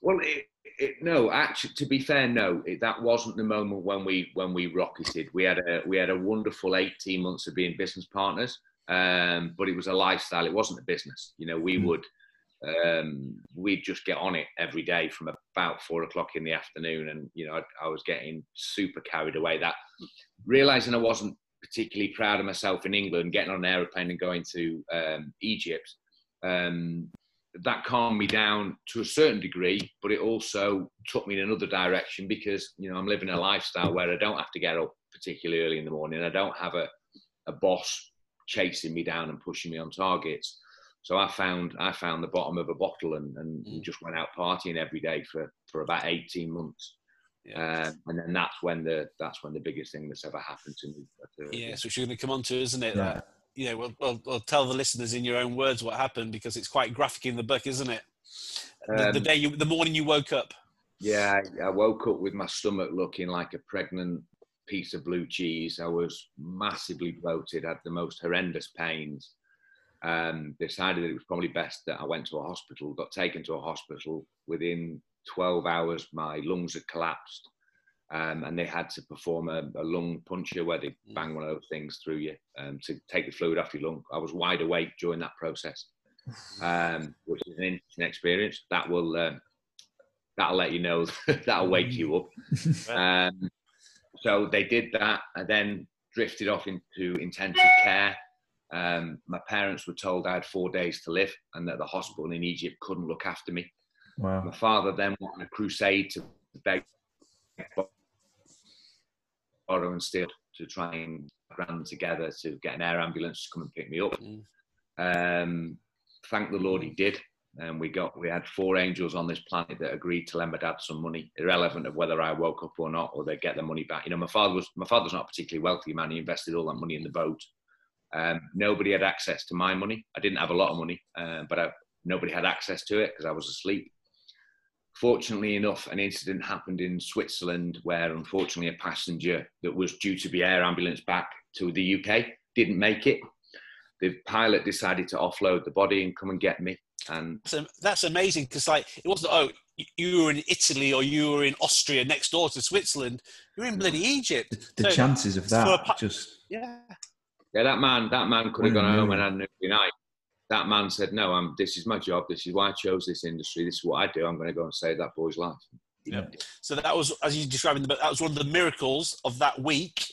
Well, it, it, no, actually, to be fair, no, it, that wasn't the moment when we when we rocketed. We had a we had a wonderful eighteen months of being business partners, um, but it was a lifestyle. It wasn't a business. You know, we mm. would um, we'd just get on it every day from about four o'clock in the afternoon, and you know I, I was getting super carried away. That realizing I wasn't particularly proud of myself in England, getting on an aeroplane and going to um, Egypt. Um, that calmed me down to a certain degree, but it also took me in another direction because you know I'm living a lifestyle where I don't have to get up particularly early in the morning. I don't have a, a boss chasing me down and pushing me on targets. So I found I found the bottom of a bottle and, and mm. just went out partying every day for, for about 18 months. Yeah. Um, and then that's when the that's when the biggest thing that's ever happened to me. But, uh, yeah, so you're going to come on to, isn't it? Yeah. you know, we'll, we'll, tell the listeners in your own words what happened because it's quite graphic in the book, isn't it? The, um, the day you, the morning you woke up. Yeah, I woke up with my stomach looking like a pregnant piece of blue cheese. I was massively bloated, had the most horrendous pains. Um, decided that it was probably best that I went to a hospital, got taken to a hospital. Within 12 hours, my lungs had collapsed. Um, and they had to perform a, a, lung puncture where they mm. bang one of those things through you um, to take the fluid off your lung. I was wide awake during that process, um, which is an interesting experience. That will uh, that'll let you know that'll wake you up. Um, so they did that and then drifted off into intensive care. Um, my parents were told I had four days to live and that the hospital in Egypt couldn't look after me. Wow. My father then went on a crusade to beg, borrow and steal to try and grand together to get an air ambulance to come and pick me up. Mm. Um, thank the Lord he did and we got we had four angels on this planet that agreed to lend my dad some money, irrelevant of whether I woke up or not, or they get their money back. You know, my father was my father's not a particularly wealthy man. He invested all that money in the boat. Um, nobody had access to my money. I didn't have a lot of money, uh, but I, nobody had access to it because I was asleep. Fortunately enough, an incident happened in Switzerland where, unfortunately, a passenger that was due to be air ambulance back to the UK didn't make it. The pilot decided to offload the body and come and get me and so that's amazing because like it wasn't oh you were in Italy or you were in Austria next door to Switzerland. You're in bloody Egypt. The, the so, chances of that a, just yeah. Yeah, that man, that man could have gone home and had an early night. That man said, "No, I'm. This is my job. This is why I chose this industry. This is what I do. I'm going to go and save that boy's life." Yeah. So that was, as you described in the book, that was one of the miracles of that week.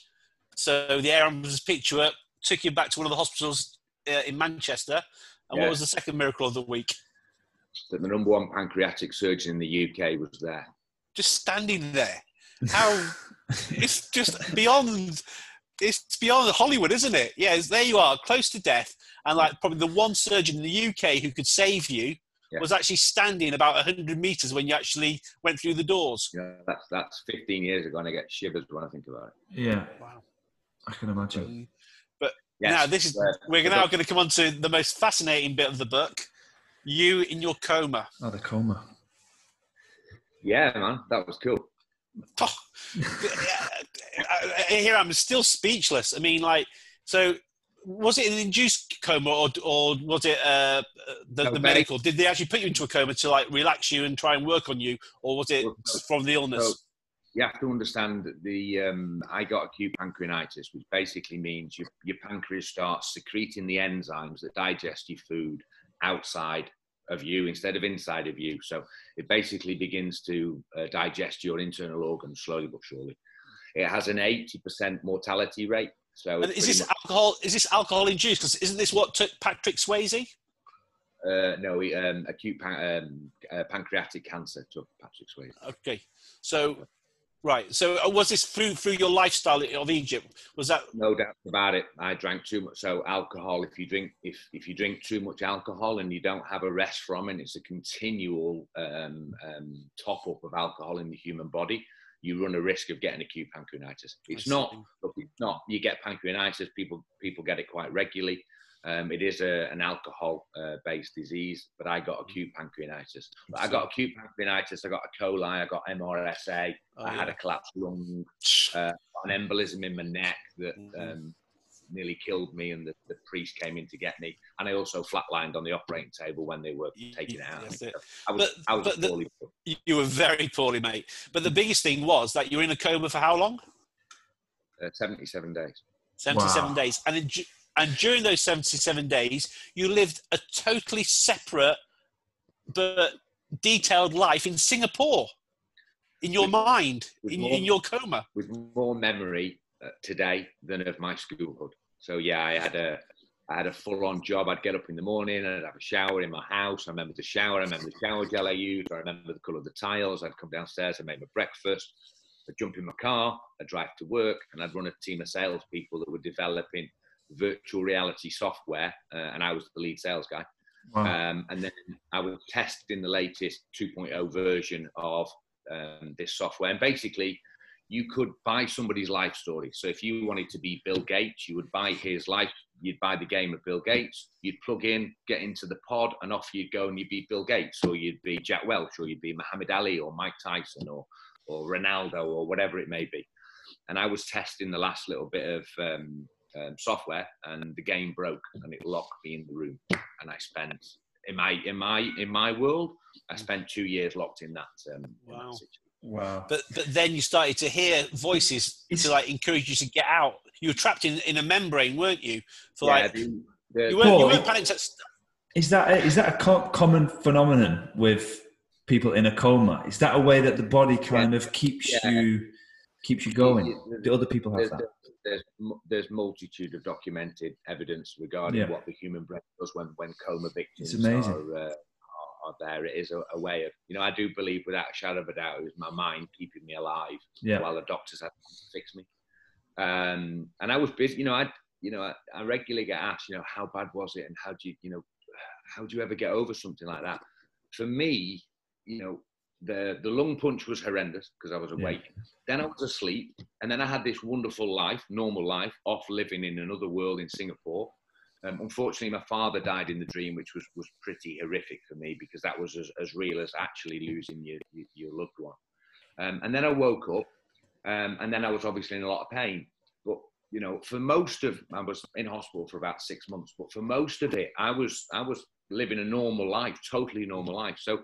So the air ambulance picked you up, took you back to one of the hospitals uh, in Manchester, and yeah. what was the second miracle of the week? That the number one pancreatic surgeon in the UK was there. Just standing there. How it's just beyond it's beyond Hollywood, isn't it? Yeah, there you are, close to death, and like probably the one surgeon in the UK who could save you yeah. was actually standing about 100 meters when you actually went through the doors. Yeah, that's that's 15 years ago, and I get shivers when I think about it. Yeah, wow, I can imagine. Um, Yes. Now, this is we're now going to come on to the most fascinating bit of the book. You in your coma. Oh, the coma. Yeah, man, that was cool. Oh, here I'm still speechless. I mean, like, so was it an induced coma or, or was it uh, the, no, the medical? Did they actually put you into a coma to like relax you and try and work on you, or was it from the illness? you have to understand that the um, I got acute pancreatitis, which basically means your, your pancreas starts secreting the enzymes that digest your food outside of you instead of inside of you. So it basically begins to uh, digest your internal organs slowly but surely. It has an 80% mortality rate. So is this much- alcohol? Is this alcohol induced? Because isn't this what took Patrick Swayze? Uh, no, he, um, acute pan- um, uh, pancreatic cancer took Patrick Swayze. Okay, so Right. So uh, was this through through your lifestyle of Egypt? Was that no doubt about it? I drank too much. So alcohol. If you drink if if you drink too much alcohol and you don't have a rest from it, it's a continual um, um, top up of alcohol in the human body. You run a risk of getting acute pancreatitis. It's not. Look, it's not. You get pancreatitis. People people get it quite regularly. Um, it is a, an alcohol-based uh, disease, but I got acute pancreatitis. But I got acute pancreatitis. I got a coli. I got MRSA. Oh, I yeah. had a collapsed lung, uh, an embolism in my neck that mm-hmm. um, nearly killed me, and the, the, priest came in to get me. And I also flatlined on the operating table when they were taking it out. Yes, I was, but, I was but poorly. The, you were very poorly, mate. But the biggest thing was that you were in a coma for how long? Uh, 77 days. 77 wow. days. And in, and during those 77 days, you lived a totally separate but detailed life in Singapore, in your With- mind, with in, more- in your coma. with more memory uh, today than of my schoolhood. So yeah, I had a I had a full on job. I'd get up in the morning, I'd have a shower in my house. I remember the shower. I remember the shower gel I used. I remember the colour of the tiles. I'd come downstairs. I made my breakfast. I'd jump in my car. I'd drive to work, and I'd run a team of salespeople that were developing virtual reality software, uh, and I was the lead sales guy. Wow. Um, and then I was testing the latest 2.0 version of um, this software. And basically, you could buy somebody's life story. So if you wanted to be Bill Gates, you would buy his life. You'd buy the game of Bill Gates. You'd plug in, get into the pod, and off you'd go, and you'd be Bill Gates, or you'd be Jack Welch, or you'd be Muhammad Ali, or Mike Tyson, or or Ronaldo, or whatever it may be. And I was testing the last little bit of um, um, software, and the game broke, and it locked me in the room. And I spent in my in my in my world, I spent two years locked in that. Um, in that situation. Wow. But but then you started to hear voices It's- to like encourage you to get out. You were trapped in, in a membrane, weren't you? For Yeah, like the- the- you weren't you weren't panicked. At, Is that a, is that a co- common phenomenon with people in a coma? Is that a way that the body kind of keeps Yeah. you keeps you going? There's- Do other people have there's, that? there's there's multitude of documented evidence regarding Yeah. what the human brain does when when coma victims It's amazing. are, uh, are, there. It is a, a way of you know I do believe without a shadow of a doubt it was my mind keeping me alive Yeah. while the doctors had to fix me. Um, and I was busy, you know, I, you know, I, I regularly get asked, you know, how bad was it, and how do you, you know, how do you ever get over something like that? For me, you know, the the lung punch was horrendous because I was Yeah. awake. Then I was asleep, and then I had this wonderful life, normal life, off living in another world in Singapore. Um, unfortunately, my father died in the dream, which was was pretty horrific for me because that was as, as real as actually losing your your, loved one. Um, and then I woke up, um, and then I was obviously in a lot of pain. But you know, for most of I was in hospital for about six months. But for most of it, I was I was living a normal life, totally normal life. So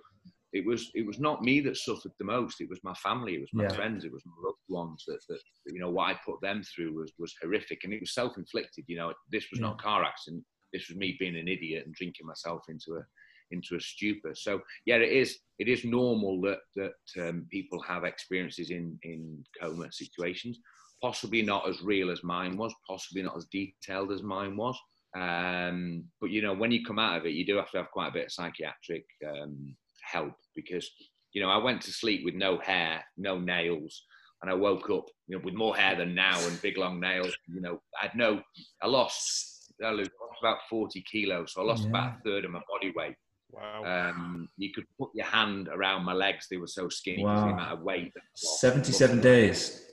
it was it was not me that suffered the most. It was my family. It was my Yeah. friends. It was my loved ones. That, that you know what I put them through was was horrific, and it was self inflicted. You know, this was not a car accident. This was me being an idiot and drinking myself into a into a stupor. So yeah, it is it is normal that that um, people have experiences in in coma situations. Possibly not as real as mine was. Possibly not as detailed as mine was. Um, but you know, when you come out of it, you do have to have quite a bit of psychiatric um, help because you know I went to sleep with no hair, no nails, and I woke up you know with more hair than now and big long nails. You know, I had no, I lost, I lost about forty kilos, so I lost about a third of my body weight. wow. Um, you could put your hand around my legs; they were so skinny Wow. the amount of weight. I. Seventy-seven days.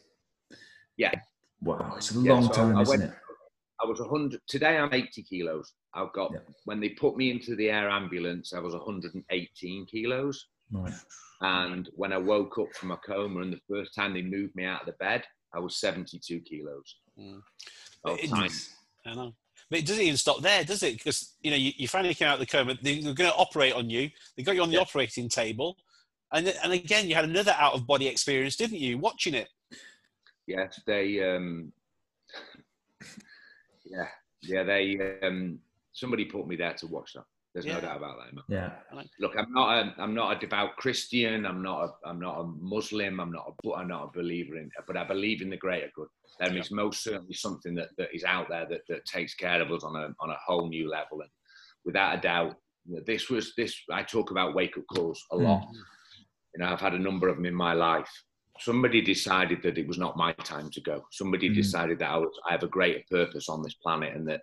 Yeah. Wow, it's a Yeah, long so time, I isn't went- it? I was 100. Today I'm 80 kilos. I've got Yeah. when they put me into the air ambulance, I was 118 kilos. Right. And when I woke up from a coma, and the first time they moved me out of the bed, I was 72 kilos. Mm. Oh, It- tiny. I know. But it doesn't even stop there, does it? Because you know you, you finally came out of the coma. They were going to operate on you. They got you on the Yeah. operating table, and and again you had another out of body experience, didn't you? Watching it. Yes, they. Um, yeah, yeah, they. Um, somebody put me there to watch that. There's Yeah. no doubt about that. Yeah. Look, I'm not. A, I'm not a devout Christian. I'm not. A, I'm not a Muslim. I'm not. A, but I'm not a believer in. But I believe in the greater good. There is most certainly something that, that is out there that, that takes care of us on a on a whole new level. And without a doubt, you know, this was this. I talk about wake up calls a lot. You know, I've had a number of them in my life. Somebody decided that it was not my time to go. Somebody Mhm. decided that I, was, I have a greater purpose on this planet and that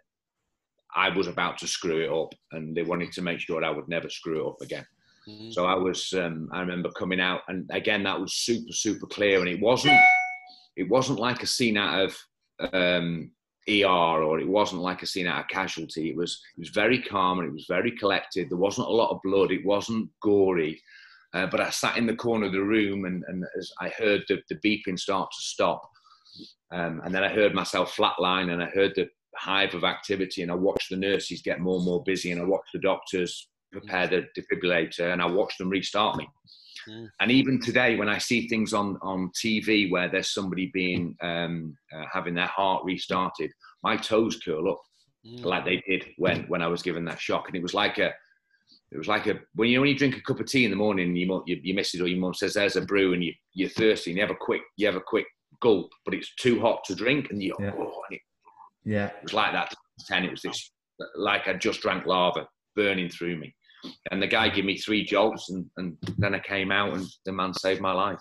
I was about to screw it up, and they wanted to make sure I would never screw it up again. Mm. So I was, um, I remember coming out, and again that was super, super clear, and it wasn't, it wasn't like a scene out of um, ER, or it wasn't like a scene out of Casualty. It was, it was very calm and it was very collected. There wasn't a lot of blood. It wasn't gory, uh, but I sat in the corner of the room, and, and as I heard the, the beeping start to stop, um, and then I heard myself flatline, and I heard the hive of activity, and I watch the nurses get more and more busy, and I watch the doctors prepare the defibrillator, and I watch them restart me. Mm. And even today, when I see things on, on TV where there's somebody being um, uh, having their heart restarted, my toes curl up Mm. like they did when when I was given that shock, and it was like a it was like a when you only drink a cup of tea in the morning and you you, you miss it or your mum says there's a brew and you you're thirsty and you have a quick you have a quick gulp but it's too hot to drink and you Yeah. oh, and it, Yeah. it was like that to 10 it was this like I just drank lava burning through me and the guy gave me three jolts and, and then I came out and the man saved my life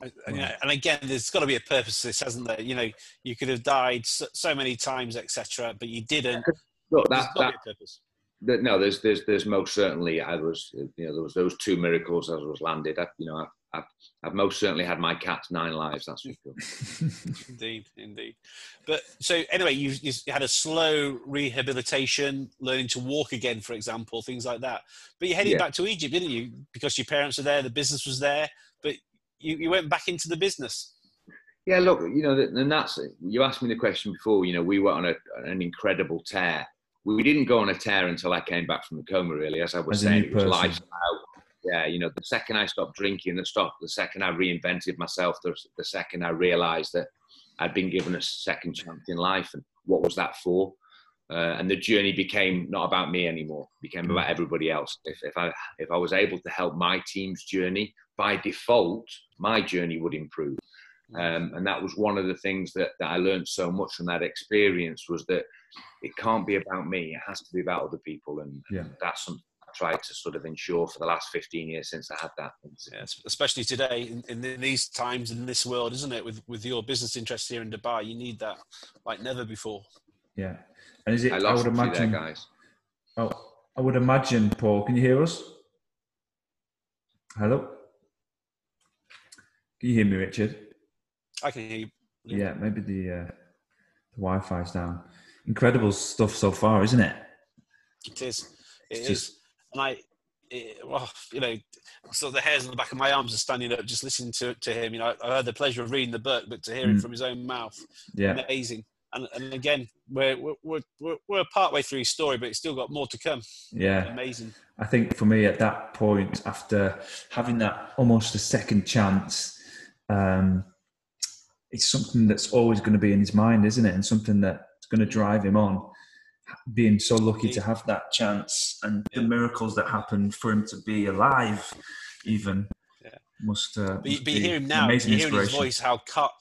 And, you know, and again, there's got to be a purpose to this, hasn't there? You know, you could have died so, so many times, etc., but you didn't. look There's that, got that be a purpose. Th- no, there's there's there's most certainly I was you know there was those two miracles as I was landed. I, you know I've, I've I've most certainly had my cat's nine lives. That's for sure. Indeed, indeed. But so anyway, you, you had a slow rehabilitation, learning to walk again, for example, things like that. But you headed Yeah. back to Egypt, didn't you? Because your parents were there, the business was there, but you, you went back into the business. Yeah, look, you know, and that's it. You asked me the question before. You know, we were on a, an incredible tear. We didn't go on a tear until I came back from the coma. Really, as I was As saying, it was lifestyle. Yeah, you know, the second I stopped drinking, the stop, the second I reinvented myself, the, the second I realised that I'd been given a second chance in life, and what was that for? Uh, and the journey became not about me anymore; it became about everybody else. If, if I if I was able to help my team's journey, by default, my journey would improve. Um, and that was one of the things that, that I learned so much from that experience was that it can't be about me; it has to be about other people, and Yeah. that's something tried to sort of ensure for the last 15 years since I had that. Yes, especially today in, in these times in this world, isn't it? With with your business interests here in Dubai, you need that like never before. Yeah. And is it? I I, would you there, imagine. guys. Oh, I would imagine, Paul. Can you hear us? Hello. Can you hear me, Richard? I can hear you. Yeah, maybe the uh, the Wi-Fi's down. Incredible stuff so far, isn't it? It is. It It's is. just- And I, it, well, you know, so the hairs on the back of my arms are standing up just listening to, to him. You know, I, had the pleasure of reading the book, but to hear it Mm. from his own mouth, Yeah, amazing. And, and again, we're, we're, we're, we're part way through his story, but it's still got more to come. yeah. Amazing. I think for me at that point, after having that almost a second chance, um, it's something that's always going to be in his mind, isn't it? And something that's going to drive him on. Being so lucky to have that chance and the miracles that happened for him to be alive, even Yeah. must. Uh, But, you- but you be hear him now. You hear in his voice how cal-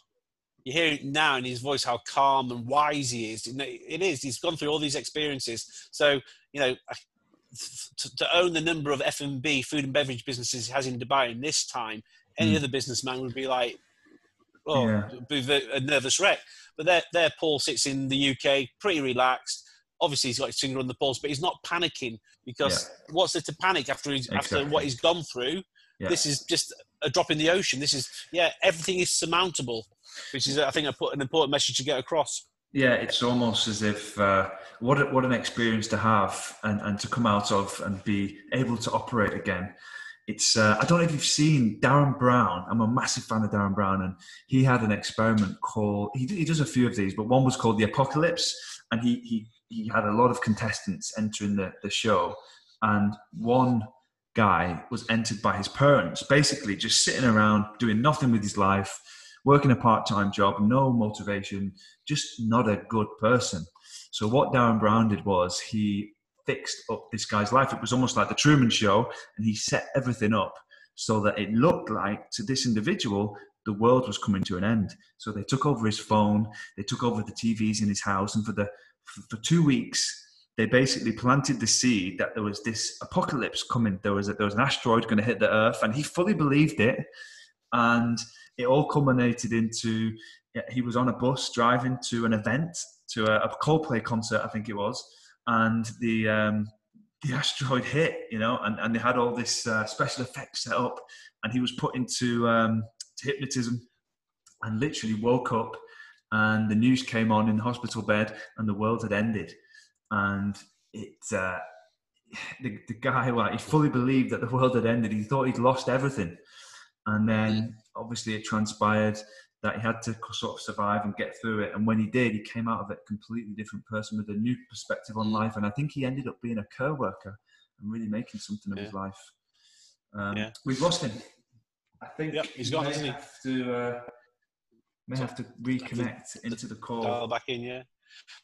you hear it now in his voice how calm and wise he is. It is. He's gone through all these experiences. So you know, to, to own the number of F and B food and beverage businesses he has in Dubai in this time, any Mm. other businessman would be like, oh, Yeah. be a nervous wreck. But there, there, Paul sits in the UK, pretty relaxed. Obviously, he's got his finger on the pulse, but he's not panicking because what's there to panic after he's, after what he's gone through? Yeah. This is just a drop in the ocean. This is yeah, everything is surmountable, which is I think I put an important message to get across. Yeah, it's almost as if uh, what what an experience to have and, and to come out of and be able to operate again. It's uh, I don't know if you've seen Derren Brown. I'm a massive fan of Derren Brown, and he had an experiment called he, he does a few of these, but one was called the Apocalypse, and he he he had a lot of contestants entering the the show, and one guy was entered by his parents, basically just sitting around doing nothing with his life, working a part time job, no motivation, just not a good person. So what Derren Brown did was he fixed up this guy's life. It was almost like the Truman Show, and he set everything up so that it looked like to this individual the world was coming to an end. So they took over his phone, they took over the TVs in his house, and for the for, two weeks they basically planted the seed that there was this apocalypse coming. There was a, there was an asteroid going to hit the Earth, and he fully believed it. And it all culminated into yeah, he was on a bus driving to an event to a, a Coldplay concert, I think it was, and the um, the asteroid hit, you know, and, and they had all this uh, special effects set up, and he was put into um, hypnotism, and literally woke up, and the news came on in the hospital bed, and the world had ended, and it. Uh, the, the guy, well, he fully believed that the world had ended. He thought he'd lost everything, and then obviously it transpired that he had to sort of survive and get through it. And when he did, he came out of it a completely different person with a new perspective on life. And I think he ended up being a co-worker and really making something of his life. Um, Yeah. We've lost him. I think Yep, he's we gone, may hasn't he? have to uh, may have to reconnect into the call. dial back in, yeah.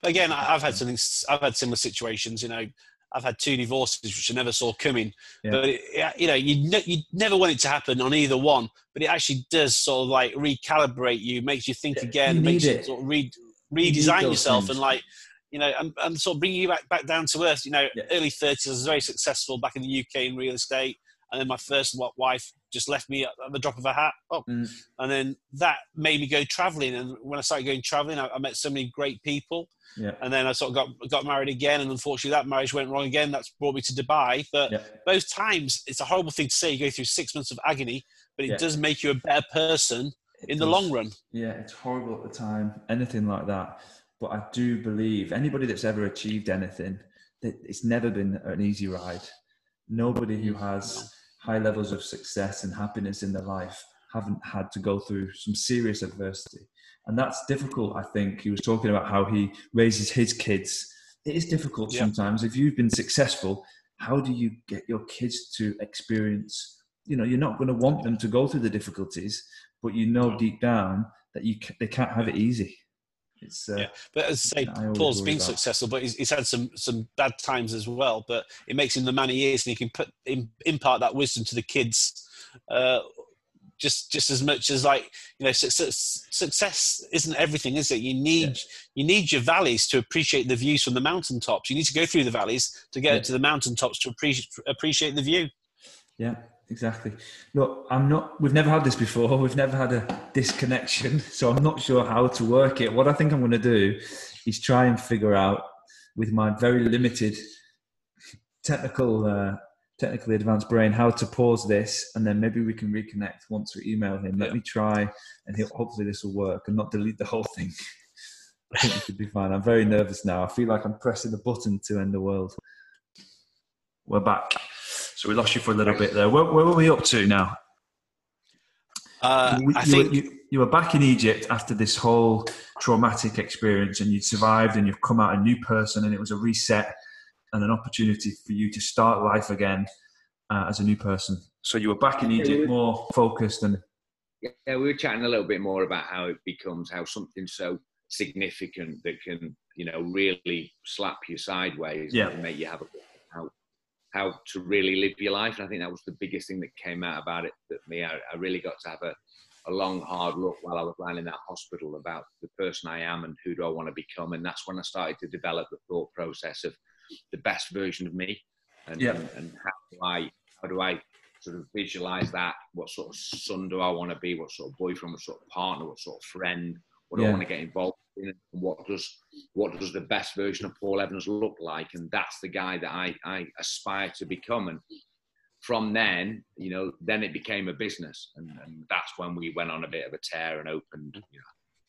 But again, I've had something. I've had similar situations. You know, I've had two divorces, which I never saw coming. Yeah. But it, you know, you ne- you never want it to happen on either one, but it actually does sort of like recalibrate you, makes you think again, you makes you it. sort of re- redesign you yourself, things. and like you know, and, and sort of bring you back back down to earth. You know, yeah. early thirties, I was very successful back in the UK in real estate, and then my first wife just left me at the drop of a hat. Oh, mm. and then that made me go traveling. And when I started going traveling, I, I, met so many great people. Yeah. And then I sort of got got married again, and unfortunately that marriage went wrong again. That's brought me to Dubai. But yeah. both times, it's a horrible thing to say. You go through six months of agony, but it yeah. does make you a better person it in does. the long run. Yeah, it's horrible at the time. Anything like that. But I do believe anybody that's ever achieved anything, it's never been an easy ride. Nobody who has high levels of success and happiness in their life haven't had to go through some serious adversity. And that's difficult, I think. He was talking about how he raises his kids. It is difficult yeah. sometimes. If you've been successful, how do you get your kids to experience? You know, you're not going to want them to go through the difficulties, but you know mm-hmm. deep down that you they can't have it easy. It's, uh, yeah, but as I say, Paul's been successful, but he's, he's, had some some bad times as well. But it makes him the man he is, and he can put impart that wisdom to the kids. Uh, just just as much as like you know success, success isn't everything is it you need yeah. you need your valleys to appreciate the views from the mountaintops you need to go through the valleys to get yeah. to the mountaintops to appreciate appreciate the view yeah exactly. Look, I'm not. We've never had this before. We've never had a disconnection, so I'm not sure how to work it. What I think I'm going to do is try and figure out with my very limited technical, uh, technically advanced brain how to pause this, and then maybe we can reconnect once we email him. Let me try, and he'll, hopefully this will work and not delete the whole thing. I think it should be fine. I'm very nervous now. I feel like I'm pressing the button to end the world. We're back. So we lost you for a little bit there. Where, where were we up to now? Uh, you, I you think were, you, you, were back in Egypt after this whole traumatic experience, and you'd survived, and you've come out a new person, and it was a reset and an opportunity for you to start life again uh, as a new person. So you were back in Egypt, more focused, and yeah, we were chatting a little bit more about how it becomes how something so significant that can you know really slap you sideways yeah. and make you have a how to really live your life. And I think that was the biggest thing that came out about it that me, I, I really got to have a, a long, hard look while I was lying in that hospital about the person I am and who do I want to become. And that's when I started to develop the thought process of the best version of me and, yeah. and, and how do I, how do I sort of visualize that? What sort of son do I want to be? What sort of boyfriend? What sort of partner? What sort of friend? What do yeah. I want to get involved in? What does what does the best version of Paul Evans look like? And that's the guy that I, I aspire to become. And from then, you know, then it became a business, and, and that's when we went on a bit of a tear and opened, you know,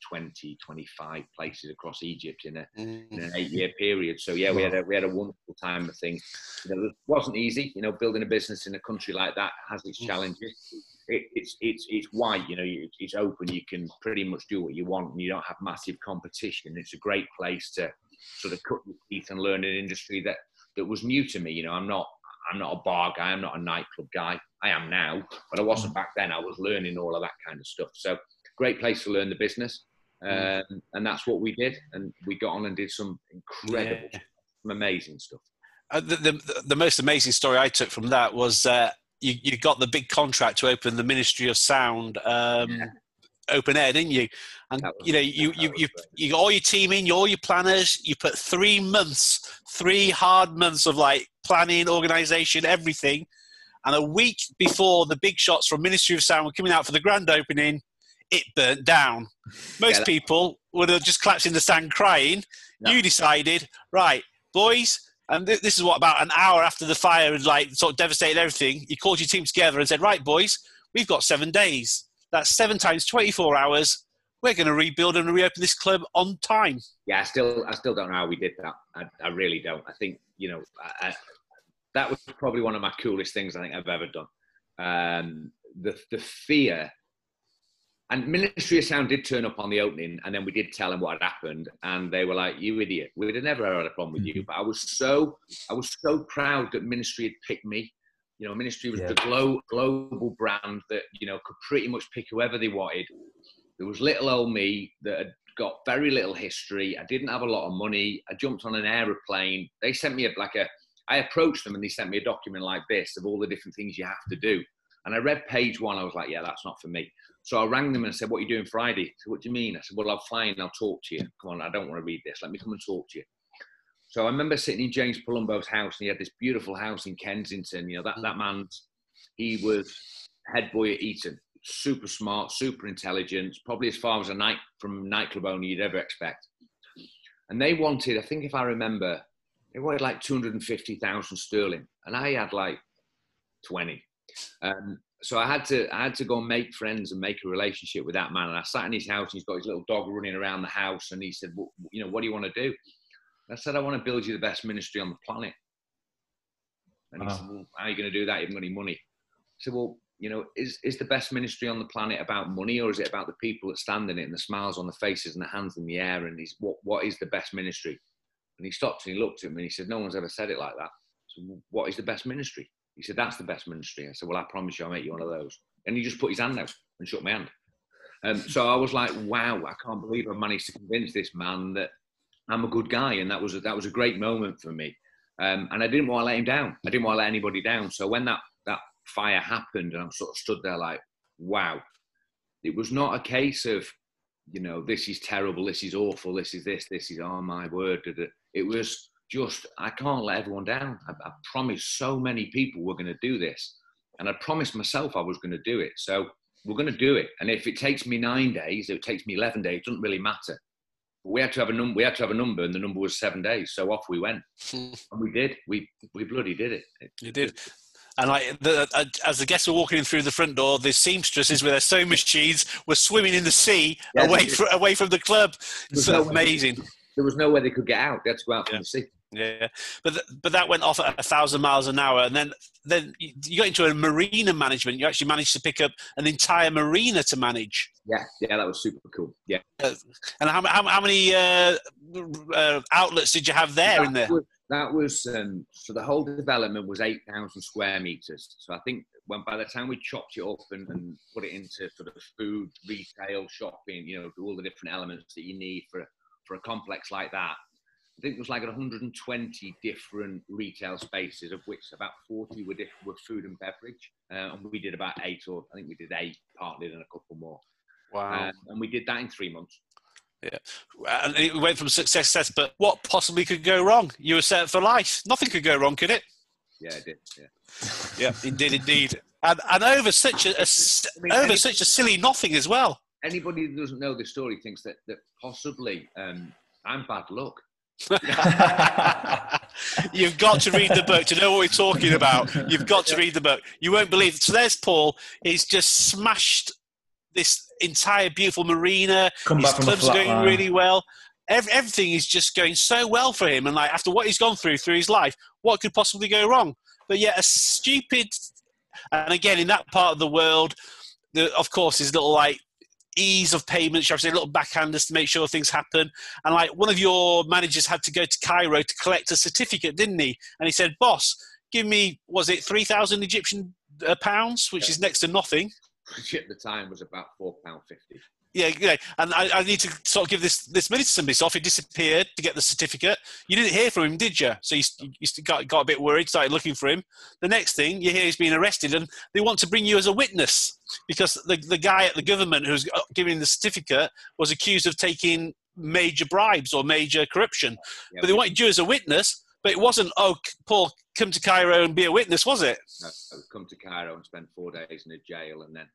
20, 25 places across Egypt in, a, in an mm. eight-year period. So yeah, we had a we had a wonderful time. I think you know, it wasn't easy. You know, building a business in a country like that has its mm. challenges it, it's it's it's white. You know, it's open. You can pretty much do what you want, and you don't have massive competition. It's a great place to sort of cut your teeth and learn an industry that that was new to me. You know, I'm not I'm not a bar guy. I'm not a nightclub guy. I am now, but I wasn't back then. I was learning all of that kind of stuff. So great place to learn the business, um, and that's what we did. And we got on and did some incredible, yeah. some amazing stuff. Uh, the, the, the most amazing story I took from that was uh, you, you got the big contract to open the Ministry of Sound um, yeah. open air, didn't you? And was, you know, you you you, you got all your team in, all your planners. You put three months, three hard months of like planning, organisation, everything. And a week before the big shots from Ministry of Sound were coming out for the grand opening, it burnt down. Most yeah, people would have just collapsed in the sand crying. You decided, right, boys, and th- this is what about an hour after the fire had like sort of devastated everything. You called your team together and said, "Right, boys, we've got seven days. That's seven times twenty-four hours. We're going to rebuild and reopen this club on time." Yeah, I still, I still don't know how we did that. I, I really don't. I think you know, I, I, that was probably one of my coolest things I think I've ever done. Um, the the fear and Ministry of Sound did turn up on the opening, and then we did tell them what had happened, and they were like, "You idiot! We'd have never had a problem with you." Mm-hmm. But I was so, I was so proud that Ministry had picked me. You know, Ministry was yeah. the glo- global brand that you know could pretty much pick whoever they wanted. There was little old me that had got very little history. I didn't have a lot of money. I jumped on an aeroplane. They sent me a, like a. I approached them and they sent me a document like this of all the different things you have to do. And I read page one. I was like, yeah, that's not for me. So I rang them and said, what are you doing Friday? What do you mean? I said, well, I'll fly and I'll talk to you. Come on, I don't want to read this. Let me come and talk to you. So I remember sitting in James Palumbo's house and he had this beautiful house in Kensington. You know, that, that man, he was head boy at Eton. Super smart, super intelligent, probably as far as a night from nightclub owner you'd ever expect. And they wanted, I think if I remember, they wanted like 250,000 sterling. And I had like 20. Um, so I had to I had to go and make friends and make a relationship with that man. And I sat in his house. And he's got his little dog running around the house, and he said, well, "You know, what do you want to do?" I said, "I want to build you the best ministry on the planet." And he uh-huh. said, "Well, how are you going to do that? You haven't got any money." I said, "Well, you know, is is the best ministry on the planet about money, or is it about the people that stand in it and the smiles on the faces and the hands in the air? And he's what what is the best ministry?" And he stopped and he looked at me and he said, "No one's ever said it like that." So, what is the best ministry? He said, That's the best ministry. I said, Well, I promise you I'll make you one of those. And he just put his hand out and shook my hand. Um, so I was like, Wow, I can't believe I managed to convince this man that I'm a good guy. And that was a, that was a great moment for me. Um, and I didn't want to let him down. I didn't want to let anybody down. So when that, that fire happened and I sort of stood there like, Wow, it was not a case of, you know, this is terrible, this is awful, this is this, this is, oh my word. It was, just I can't let everyone down. I, I promised so many people we're going to do this, and I promised myself I was going to do it. So we're going to do it. And if it takes me nine days, if it takes me eleven days, it doesn't really matter. But we had to have a number. We had to have a number, and the number was seven days. So off we went, and we did. We we bloody did it. You did. And like the, uh, as the guests were walking in through the front door, the seamstresses with their sewing machines were swimming in the sea yeah, away from, away from the club. It's so amazing. there was no way they could get out. They had to go out from the sea. Yeah, but th- but that went off at a thousand miles an hour, and then then you got into a marina management. You actually managed to pick up an entire marina to manage. Yeah, yeah, that was super cool. Yeah. Uh, and how, how, how many uh, uh, outlets did you have there that in there? Was, that was um, so the whole development was eight thousand square meters. So I think when by the time we chopped it up and, and put it into sort of food, retail, shopping, you know, all the different elements that you need for for a complex like that think it was like 120 different retail spaces, of which about 40 were, diff- were food and beverage. Uh, and we did about eight, or I think we did eight, partly, and a couple more. Wow. Um, and we did that in three months. Yeah. And it went from success to success, but what possibly could go wrong? You were set for life. Nothing could go wrong, could it? Yeah, it did. Yeah. yeah, indeed, indeed. And, and over such a, a I mean, over such a silly nothing as well. Anybody who doesn't know the story thinks that, that possibly um, I'm bad luck. You've got to read the book to know what we're talking about. You've got to read the book. You won't believe it. So there's Paul. He's just smashed this entire beautiful marina. Come His club's going line. really well. Every, everything is just going so well for him. And like after what he's gone through through his life, what could possibly go wrong? But yet a stupid, and again in that part of the world, the, of course, his little like ease of payments. You have to say little backhanders to make sure things happen. And like one of your managers had to go to Cairo to collect a certificate, didn't he? And he said, "Boss, give me was it three thousand Egyptian uh, pounds, which yeah. is next to nothing." Which at the time was about four pound fifty yeah, yeah. And I, I, need to sort of give this this money to somebody. So off he disappeared to get the certificate. You didn't hear from him, did you? So you, you got, got a bit worried, started looking for him. The next thing you hear he's been arrested, and they want to bring you as a witness because the the guy at the government who's giving the certificate was accused of taking major bribes or major corruption. Yeah, but they wanted you as a witness. But it wasn't, oh, Paul, come to Cairo and be a witness, was it? No, come to Cairo and spend four days in a jail and then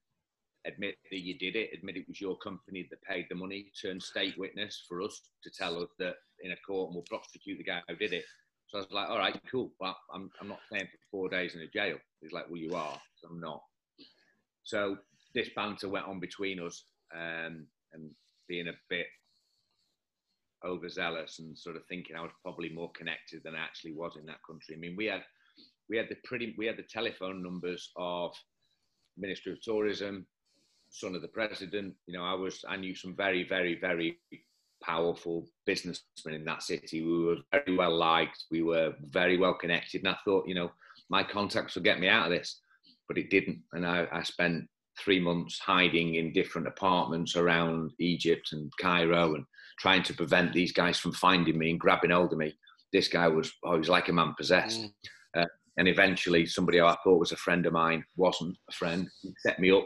admit that you did it, admit it was your company that paid the money, turn state witness for us to tell us that in a court and we'll prosecute the guy who did it. So I was like, all right, cool. Well, I'm, I'm not staying for four days in a jail. He's like, well, you are. So I'm not. So this banter went on between us um, and being a bit overzealous and sort of thinking I was probably more connected than I actually was in that country. I mean, we had we had the pretty we had the telephone numbers of Ministry of Tourism, son of the president. You know, I was I knew some very, very, very powerful businessmen in that city. We were very well liked. We were very well connected, and I thought, you know, my contacts will get me out of this, but it didn't. And I, I spent three months hiding in different apartments around Egypt and Cairo and trying to prevent these guys from finding me and grabbing hold of me. this guy was, oh, he was like a man possessed. Mm. Uh, and eventually, somebody I thought was a friend of mine wasn't a friend. He set me up.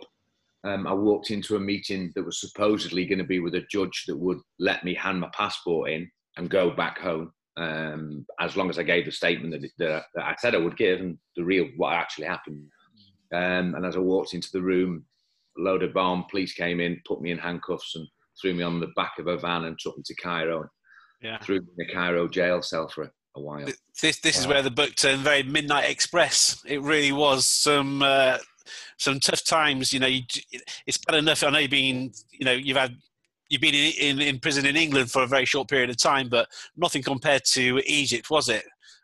Um, I walked into a meeting that was supposedly going to be with a judge that would let me hand my passport in and go back home um, as long as I gave the statement that, that, that, I said I would give and the real what actually happened. Um, and as I walked into the room, a load of bomb police came in, put me in handcuffs, and threw me on the back of a van and took me to Cairo. Yeah. Threw me in the Cairo jail cell for a, a while. This this is where the book turned very Midnight Express. It really was some uh, some tough times. You know, you, it's bad enough. I know you've been, you know, you've had you've been in, in, in, prison in England for a very short period of time, but nothing compared to Egypt, was it?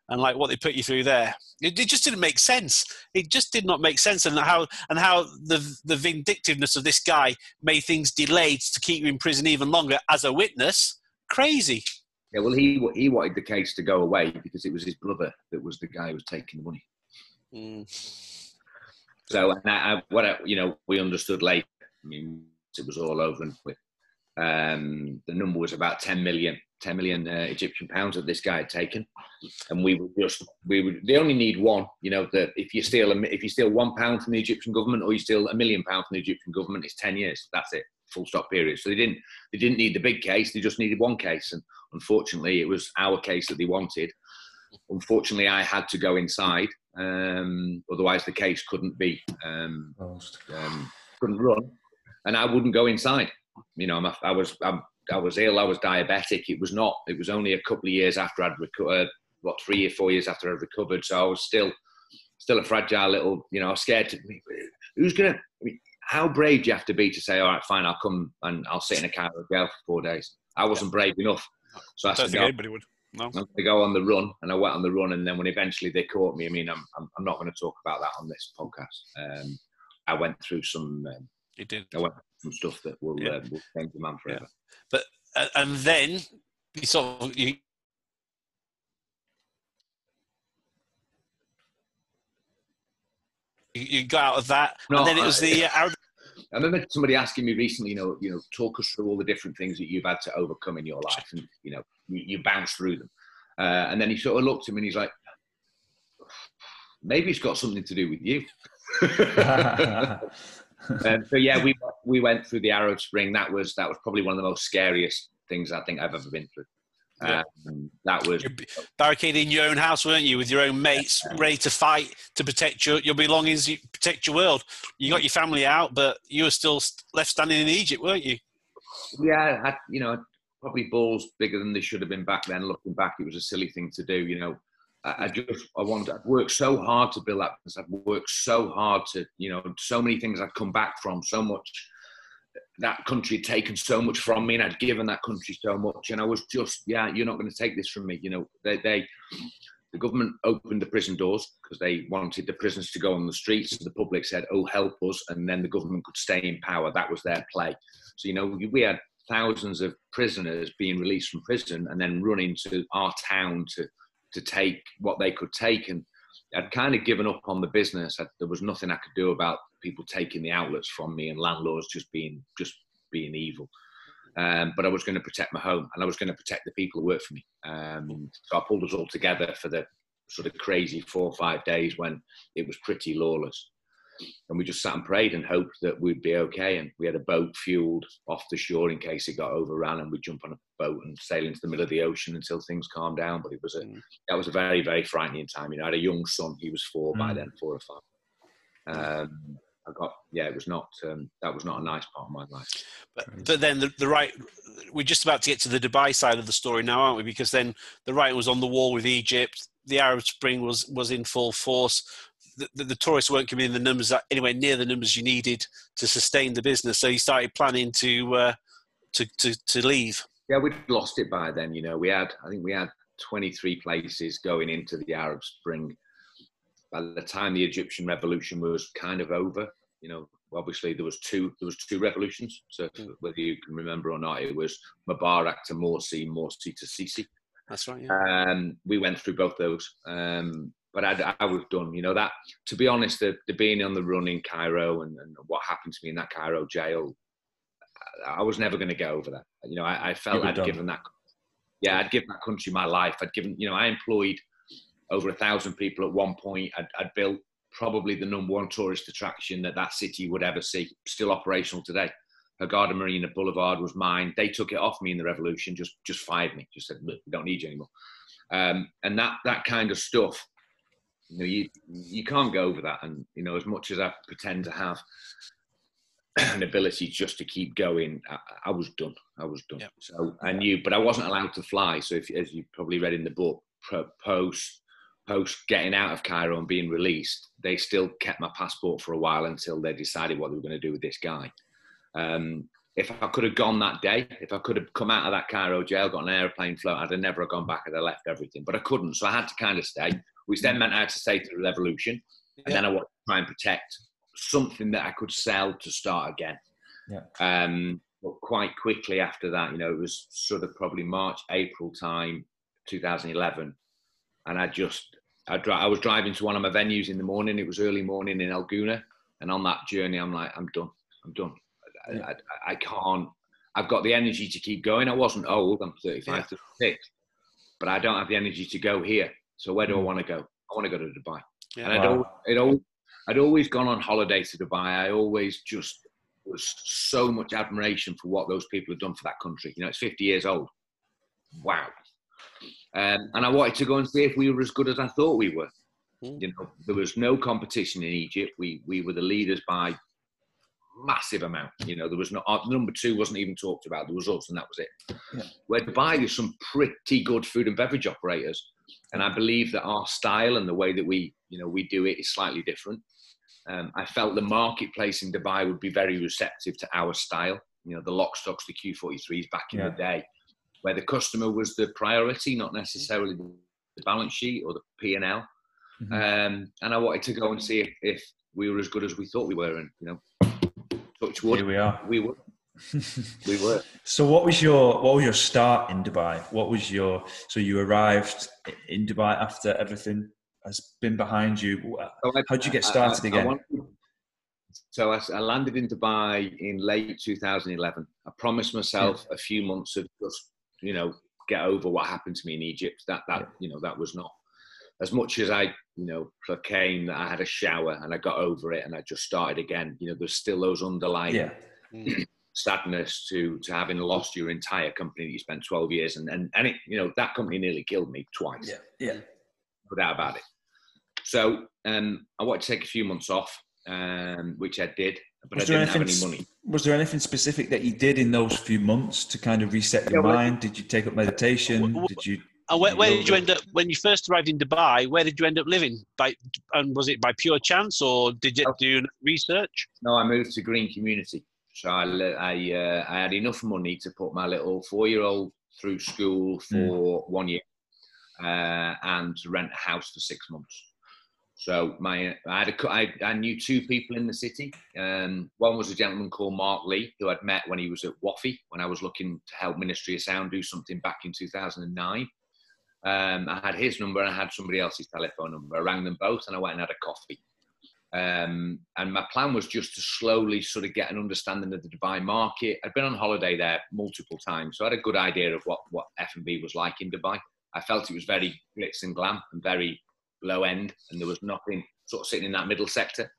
And like what they put you through there, it, it, just didn't make sense. It just did not make sense, and how and how the the vindictiveness of this guy made things delayed to keep you in prison even longer as a witness. Crazy. Yeah, well, he he wanted the case to go away because it was his brother that was the guy who was taking the money. Mm. So, and I, what I, you know, we understood later. I mean, it was all over and with um, the number was about 10 million, 10 million uh, Egyptian pounds that this guy had taken, and we would just we would they only need one. You know that if you steal a, if you steal one pound from the Egyptian government or you steal a million pound from the Egyptian government, it's 10 years. That's it, full stop period. So they didn't they didn't need the big case. They just needed one case, and unfortunately, it was our case that they wanted. Unfortunately, I had to go inside. Um, otherwise, the case couldn't be um, um, couldn't run, and I wouldn't go inside you know, i was I'm, i was ill. I was diabetic. It was not. It was only a couple of years after I'd recovered. What three or four years after I'd recovered. So I was still still a fragile little. You know, I was scared to. Who's gonna? I mean, how brave do you have to be to say, all right, fine, I'll come and I'll sit in a Cairo jail for four days? I wasn't brave enough. So I, I don't think anybody would. No. I go on the run, and I went on the run, and then when eventually they caught me, I mean, I'm I'm, I'm not going to talk about that on this podcast. Um, I went through some. Um, you did. I went some stuff that will, yeah. uh, will change the man forever. Yeah. But uh, and then you sort of you. You got out of that, no, and then it was the. Uh, I remember somebody asking me recently, you know, you know, talk us through all the different things that you've had to overcome in your life, and you know, you, you bounce through them. Uh, and then he sort of looked at me and he's like, maybe it's got something to do with you. um, so yeah, we we went through the Arab Spring. That was that was probably one of the most scariest things I think I've ever been through. Yeah. Um, that was in your own house, weren't you, with your own mates, ready to fight to protect your, your belongings, protect your world. You got your family out, but you were still left standing in Egypt, weren't you? Yeah, I, you know, probably balls bigger than they should have been back then. Looking back, it was a silly thing to do. You know, I just I wanted I'd worked so hard to build that business. I'd worked so hard to you know so many things I'd come back from so much. That country had taken so much from me, and I'd given that country so much. And I was just yeah, you're not going to take this from me. You know they they the government opened the prison doors because they wanted the prisoners to go on the streets. and The public said, "Oh, help us," and then the government could stay in power. That was their play. So you know we had thousands of prisoners being released from prison and then running to our town to to take what they could take. And I'd kind of given up on the business. I, there was nothing I could do about people taking the outlets from me and landlords just being just being evil. Um, but I was going to protect my home and I was going to protect the people who work for me. Um, so I pulled us all together for the sort of crazy four or five days when it was pretty lawless and we just sat and prayed and hoped that we'd be okay. And we had a boat fueled off the shore in case it got overrun, and we'd jump on a boat and sail into the middle of the ocean until things calmed down. But it was a mm. that was a very very frightening time. You know, I had a young son; he was four mm. by then, four or five. Um, I got yeah, it was not um, that was not a nice part of my life. But, but then the, the right, we're just about to get to the Dubai side of the story now, aren't we? Because then the right was on the wall with Egypt. The Arab Spring was was in full force the, the, tourists weren't coming in the numbers that anywhere near the numbers you needed to sustain the business. So you started planning to uh, to, to to leave. Yeah, we'd lost it by then. You know, we had I think we had 23 places going into the Arab Spring. By the time the Egyptian Revolution was kind of over, you know, obviously there was two there was two revolutions. So mm. whether you can remember or not, it was Mubarak to Morsi, Morsi to Sisi. That's right. Yeah. Um, we went through both those. Um, but I, I was done. You know that. To be honest, the, the being on the run in Cairo and, and what happened to me in that Cairo jail, I was never going to get over that. You know, I, I felt I'd done. given that. yeah, I'd given that country my life. I'd given, you know, I employed over a thousand people at one point. I'd, I'd built probably the number one tourist attraction that that city would ever see, still operational today. Hurghada Marina Boulevard was mine. They took it off me in the revolution, just just fired me, just said, look, we don't need you anymore. Um, and that that kind of stuff, you know, you you can't go over that. And you know, as much as I pretend to have an ability just to keep going, I, I was done. I was done. Yep. So I knew, but I wasn't allowed to fly. So if, as you probably read in the book, post post getting out of Cairo and being released, they still kept my passport for a while until they decided what they were going to do with this guy. Um, if I could have gone that day, if I could have come out of that Cairo jail, got an aeroplane float, I'd have never gone back. I'd have left everything, but I couldn't. So I had to kind of stay, which then meant I had to stay to the revolution. And yeah. then I wanted to try and protect something that I could sell to start again. Yeah. Um, but quite quickly after that, you know, it was sort of probably March, April time, 2011. And I just, I, dri- I was driving to one of my venues in the morning. It was early morning in El Gouna. And on that journey, I'm like, I'm done. I'm done. I, I, I, can't. I've got the energy to keep going. I wasn't old. I'm 35, yeah. 36, but I don't have the energy to go here. So where do mm. I want to go? I want to go to Dubai. Yeah. And I'd, wow. always, it always, I'd always gone on holiday to Dubai. I always just was so much admiration for what those people have done for that country. You know, it's 50 years old. Wow. Um, and I wanted to go and see if we were as good as I thought we were. Mm. You know, there was no competition in Egypt. We we were the leaders by massive amount. You know, there was no number two wasn't even talked about. There was us, and that was it. Yeah. Where Dubai, there's some pretty good food and beverage operators, and I believe that our style and the way that we, you know, we do it is slightly different. Um, I felt the marketplace in Dubai would be very receptive to our style. You know, the lock stocks, the Q43s back in yeah. the day, where the customer was the priority, not necessarily the balance sheet or the P and L. Mm-hmm. Um, and I wanted to go and see if, if we were as good as we thought we were, and you know, Touch wood. Here we are. We were. We were. So, what was your what was your start in Dubai? What was your so you arrived in Dubai after everything has been behind you? How did you get started I, I, again? I wanted, so I, landed in Dubai in late 2011. I promised myself yeah. a few months of just you know get over what happened to me in Egypt. That that yeah. you know that was not as much as I you know, proclaim that I had a shower and I got over it and I just started again. You know, there's still those underlying yeah. Mm. Sadness to to having lost your entire company that you spent 12 years and and, and it, you know, that company nearly killed me twice. Yeah, yeah. No doubt about it. So um, I wanted to take a few months off, um, which I did, but was I didn't have any money. Was there anything specific that you did in those few months to kind of reset your yeah, mind? Did you take up meditation? Did you and where, where, did you end up when you first arrived in Dubai? Where did you end up living? By and was it by pure chance or did you oh. do research? No, I moved to Green Community. So I I, uh, I had enough money to put my little four-year-old through school for mm. one year uh, and rent a house for six months. So my I had a, I, I knew two people in the city. Um, one was a gentleman called Mark Lee, who I'd met when he was at WAFI when I was looking to help Ministry of Sound do something back in 2009. Um, I had his number and I had somebody else's telephone number. I rang them both and I went and had a coffee. Um, and my plan was just to slowly sort of get an understanding of the Dubai market. I'd been on holiday there multiple times, so I had a good idea of what, what F&B was like in Dubai. I felt it was very glitz and glam and very low end, and there was nothing sort of sitting in that middle sector.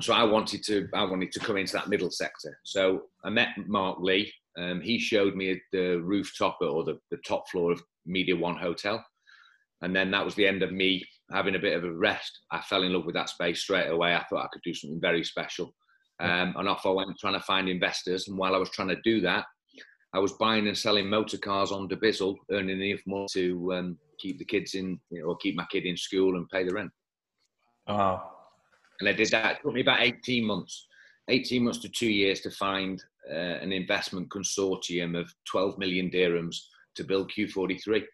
So I wanted to I wanted to come into that middle sector. So I met Mark Lee. Um, he showed me the rooftop or the, the top floor of Media One Hotel. And then that was the end of me having a bit of a rest. I fell in love with that space straight away. I thought I could do something very special. Um, and off I went trying to find investors. And while I was trying to do that, I was buying and selling motor cars on Dubizzle, earning enough money to um, keep the kids in, you know, or keep my kid in school and pay the rent. Wow. And I did that. It took me about 18 months, 18 months to two years to find uh, an investment consortium of 12 million dirhams to build Q43.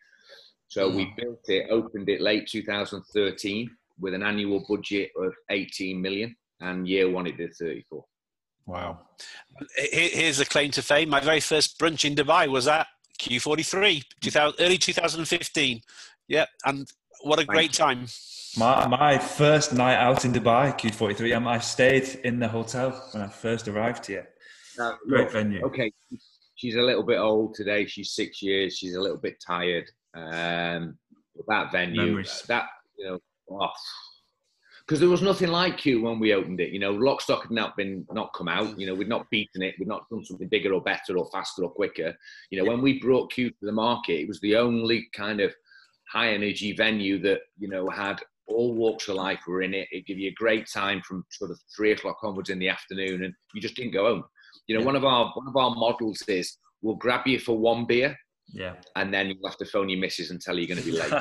So we built it, opened it late 2013 with an annual budget of 18 million, and year one it did 34. Wow. Here's a claim to fame. My very first brunch in Dubai was at Q43, 2000, early 2015. Yeah, and what a great time. My, my first night out in Dubai, Q43, um, I stayed in the hotel when I first arrived here. Uh, Great look, venue. Okay, she's a little bit old today. She's six years. She's a little bit tired. Um, that venue, Memories. that you know, because oh, there was nothing like Q when we opened it. You know, Lockstock had not been not come out. You know, we'd not beaten it. We'd not done something bigger or better or faster or quicker. You know, when we brought Q to the market, it was the only kind of high energy venue that you know had all walks of life were in it. It gave you a great time from sort of three o'clock onwards in the afternoon, and you just didn't go home. You know, yeah. one of our one of our models is we'll grab you for one beer. Yeah. And then you'll have to phone your missus and tell you you're going to be late.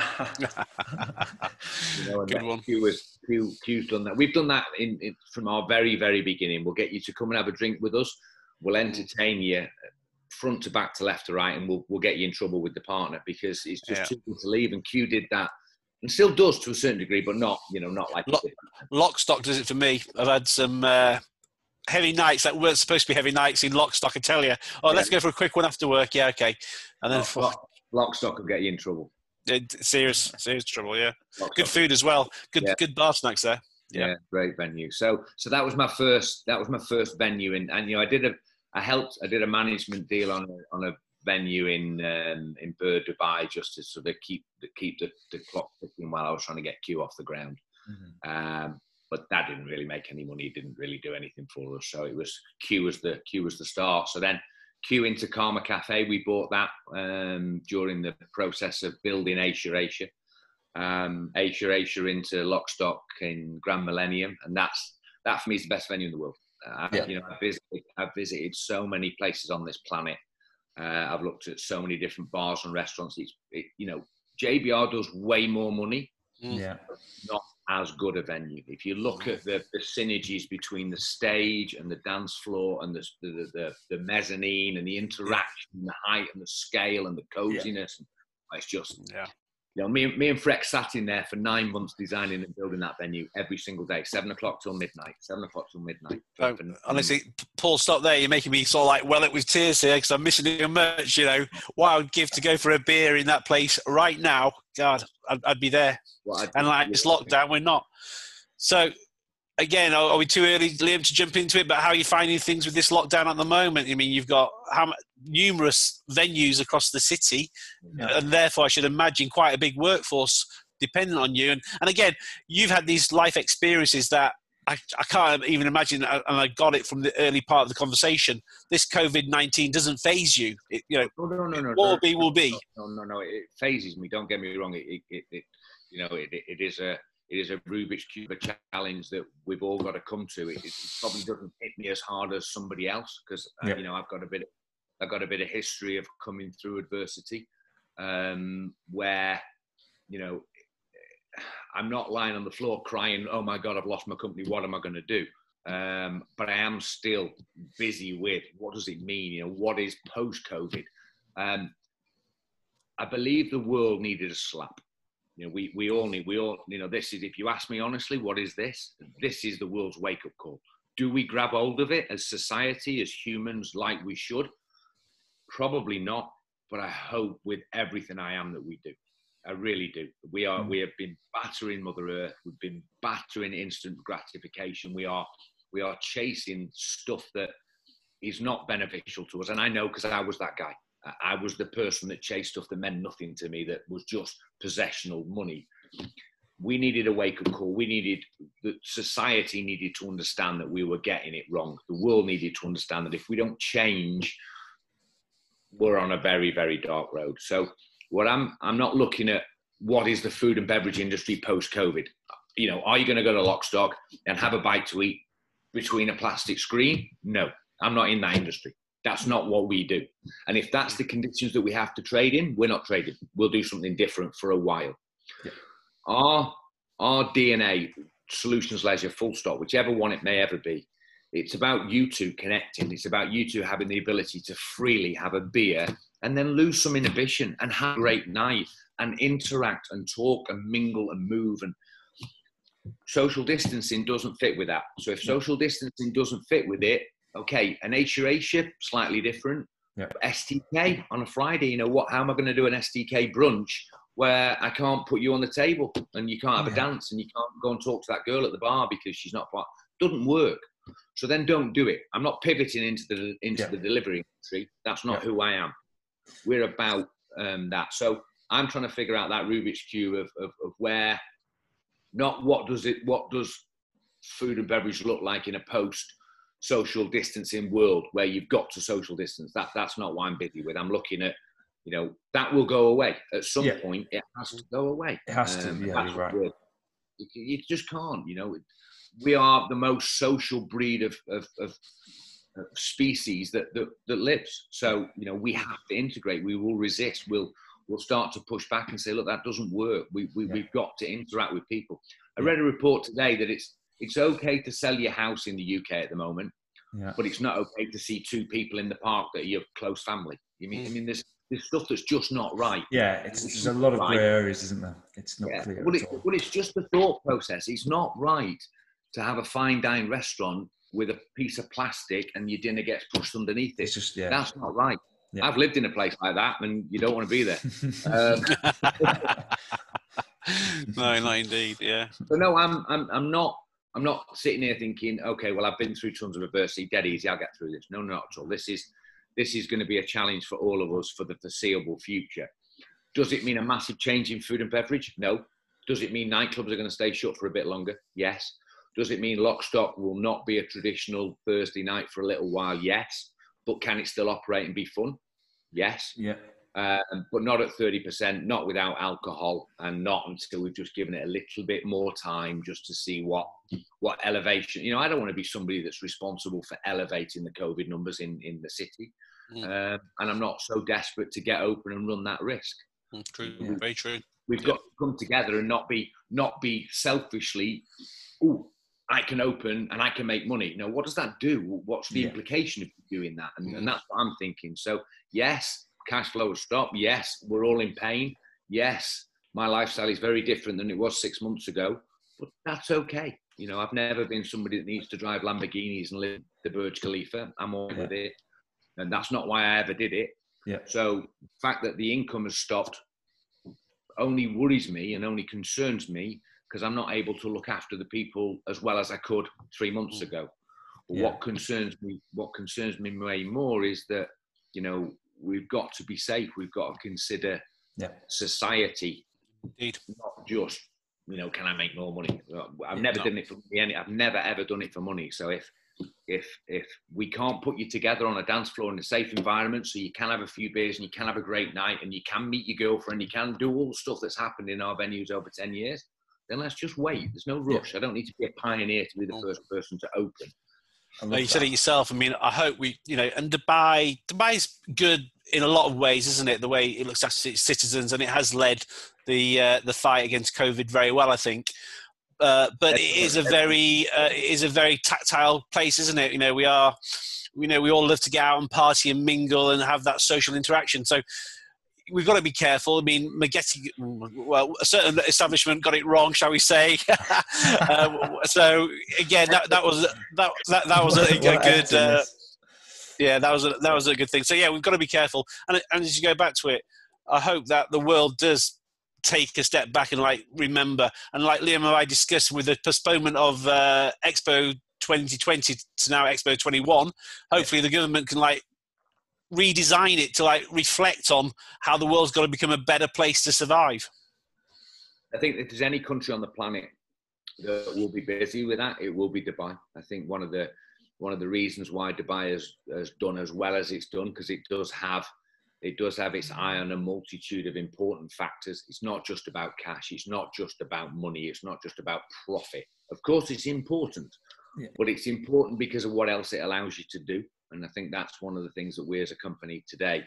you know, and Good one. Q was Q, Q's done that. We've done that in, in, from our very very beginning. We'll get you to come and have a drink with us. We'll entertain you front to back to left to right, and we'll we'll get you in trouble with the partner because it's just yeah. too good to leave. And Q did that and still does to a certain degree, but not you know not like Lock, Lockstock does it for me. I've had some uh, heavy nights that weren't supposed to be heavy nights in Lockstock. I tell you, oh, yeah. let's go for a quick one after work. Yeah, okay, and then Lock, Lockstock will get you in trouble. serious, serious trouble. Yeah, good food as well. Good, yeah. good bar snacks there. Yeah. yeah. great venue. So, so that was my first. That was my first venue, and and you know I did a, I helped, I did a management deal on a, on a venue in um, in Bur Dubai just to sort of keep the keep the, the clock ticking while I was trying to get Q off the ground. Mm-hmm. Um, but that didn't really make any money. It didn't really do anything for us. So it was Q was the Q was the start. So then Q into Karma Cafe, we bought that um, during the process of building Asia Asia. Um, Asia Asia into Lockstock in Grand Millennium, and that's that for me is the best venue in the world. Uh, yeah. You know, I've visited, I've visited so many places on this planet, uh, I've looked at so many different bars and restaurants. It's, it, you know, JBR does way more money. Mm. Yeah. Not as good a venue. If you look at the, the synergies between the stage and the dance floor and the, the, the, the mezzanine and the interaction, and the height and the scale and the coziness, yeah. it's just yeah. You know, me, me and Freck sat in there for nine months designing and building that venue every single day, seven o'clock till midnight, seven o'clock till midnight. Oh, honestly, Paul, stop there. You're making me sort of like well it with tears here because I'm missing your merch. You know, what I would give to go for a beer in that place right now. God, I'd, I'd be there. Well, and like it's lockdown, we're not. So again, are, we too early, Liam, to jump into it? But how are you finding things with this lockdown at the moment? I mean, you've got how, numerous venues across the city, yeah. and therefore, I should imagine quite a big workforce dependent on you. And, and again, you've had these life experiences that I, I can't even imagine, and I got it from the early part of the conversation. This COVID nineteen doesn't faze you. It, you know, no, no, no, no. What will be will be. No, no, no. It fazes me. Don't get me wrong. It, it, it you know, it, it is a it is a Rubik's Cube challenge that we've all got to come to. It, it probably doesn't hit me as hard as somebody else because uh, you know I've got a bit, I've got a bit of history of coming through adversity, um, where you know I'm not lying on the floor crying, "Oh my God, I've lost my company. What am I going to do?" Um, but I am still busy with what does it mean? You know, what is post-COVID? Um, I believe the world needed a slap. You know, we, we all need, we all, you know, this is, if you ask me honestly, what is this? This is the world's wake up call. Do we grab hold of it as society, as humans, like we should? Probably not, but I hope with everything I am that we do. I really do. We are, mm. we have been battering Mother Earth. We've been battering instant gratification. We are, we are chasing stuff that is not beneficial to us. And I know because I was that guy. I was the person that chased stuff that meant nothing to me, that was just possessional money. We needed a wake up call. We needed, the society needed to understand that we were getting it wrong. The world needed to understand that if we don't change, we're on a very, very dark road. So, what I'm, I'm not looking at what is the food and beverage industry post COVID. You know, are you going to go to Lockstock and have a bite to eat between a plastic screen? No, I'm not in that industry. That's not what we do. And if that's the conditions that we have to trade in, we're not trading. We'll do something different for a while. Yeah. Our, our DNA, solutions leisure, full stop, whichever one it may ever be, it's about you two connecting. It's about you two having the ability to freely have a beer and then lose some inhibition and have a great night and interact and talk and mingle and move and social distancing doesn't fit with that. So if social distancing doesn't fit with it, okay, an HRA Asia, slightly different. Yeah. STK on a Friday, you know what? How am I going to do an STK brunch where I can't put you on the table and you can't have yeah. a dance and you can't go and talk to that girl at the bar because she's not part? Doesn't work. So then don't do it. I'm not pivoting into the into Yeah. the delivery industry. That's not Yeah. who I am. We're about um, that. So I'm trying to figure out that Rubik's cube of, of, of where, not what does it, what does food and beverage look like in a post social distancing world where you've got to social distance. That that's not what I'm busy with. I'm looking at, you know, that will go away at some Yeah. point. It has to go away. It has to, Um, yeah, that's you're right. You, you just can't. You know, we are the most social breed of of, of species that, that that lives. So you know, we have to integrate. We will resist. We'll we'll start to push back and say, look, that doesn't work. We, we Yeah. we've got to interact with people. I read a report today that it's it's okay to sell your house in the UK at the moment, Yeah. but it's not okay to see two people in the park that are your close family. You mean I mm. mean there's there's stuff that's just not right. Yeah, it's, there's a lot of Right. grey areas, isn't there? It's not Yeah. clear Well, it, well, it's just the thought process. It's not right to have a fine dining restaurant with a piece of plastic and your dinner gets pushed underneath it. It's just yeah. That's not right. Yeah. I've lived in a place like that, and you don't want to be there. Um, no, not indeed. Yeah. but no, I'm, I'm, I'm not. I'm not sitting here thinking, okay, well, I've been through tons of adversity, dead easy, I'll get through this. No, not at all. This is, this is going to be a challenge for all of us for the foreseeable future. Does it mean a massive change in food and beverage? No. Does it mean nightclubs are going to stay shut for a bit longer? Yes. Does it mean Lockstock will not be a traditional Thursday night for a little while? Yes. But can it still operate and be fun? Yes. yeah. Um, but not at 30%, not without alcohol, and not until we've just given it a little bit more time just to see what what elevation. You know, I don't want to be somebody that's responsible for elevating the COVID numbers in, in the city. Mm. Um, and I'm not so desperate to get open and run that risk. Mm, True. Yeah. Very true. We've Yeah. got to come together and not be not be selfishly, oh, I can open and I can make money. No, what does that do? What's the Yeah. implication of doing that? And, Mm. and that's what I'm thinking. So yes, cash flow has stopped. Yes, we're all in pain. Yes, my lifestyle is very different than it was six months ago, but that's okay. You know, I've never been somebody that needs to drive Lamborghinis and live the Burj Khalifa. I'm all Yeah. with it, and that's not why I ever did it. Yeah. So the fact that the income has stopped only worries me and only concerns me because I'm not able to look after the people as well as I could three months Mm. ago. But Yeah. What concerns me, what concerns me way more is that you know we've got to be safe. We've got to consider Yeah. society, Indeed. not just you know, can I make more money? I've Yeah, never no. done it for money. I've never ever done it for money. So if if if we can't put you together on a dance floor in a safe environment so you can have a few beers and you can have a great night and you can meet your girlfriend you can do all the stuff that's happened in our venues over 10 years then let's just wait there's no Yeah. rush i don't need to be a pioneer to be the Mm. first person to open No, you said that. it yourself. I mean, I hope we, you know, and Dubai, Dubai's good in a lot of ways, isn't it? The way it looks after its citizens, and it has led the uh, the fight against COVID very well, I think. Uh, but it is a very, uh, it is a very tactile place, isn't it? You know, we are, you know, we all love to get out and party and mingle and have that social interaction. So we've got to be careful. I mean, Maggette, well, a certain establishment got it wrong, shall we say? um, so again, that, that was that that, that was a, a What good. Uh, yeah, that was a, that was a good thing. So yeah, we've got to be careful. And and as you go back to it, I hope that the world does take a step back and like remember. And like Liam and I discussed with the postponement of uh, Expo 2020 to now Expo 21, hopefully the government can like redesign it to like reflect on how the world's got to become a better place to survive. i think if there's any country on the planet that will be busy with that it will be dubai i think one of the one of the reasons why dubai has, has done as well as it's done because it does have it does have its eye on a multitude of important factors. It's not just about cash. It's not just about money. It's not just about profit. Of course, it's important, Yeah. but it's important because of what else it allows you to do. And I think that's one of the things that we as a company today,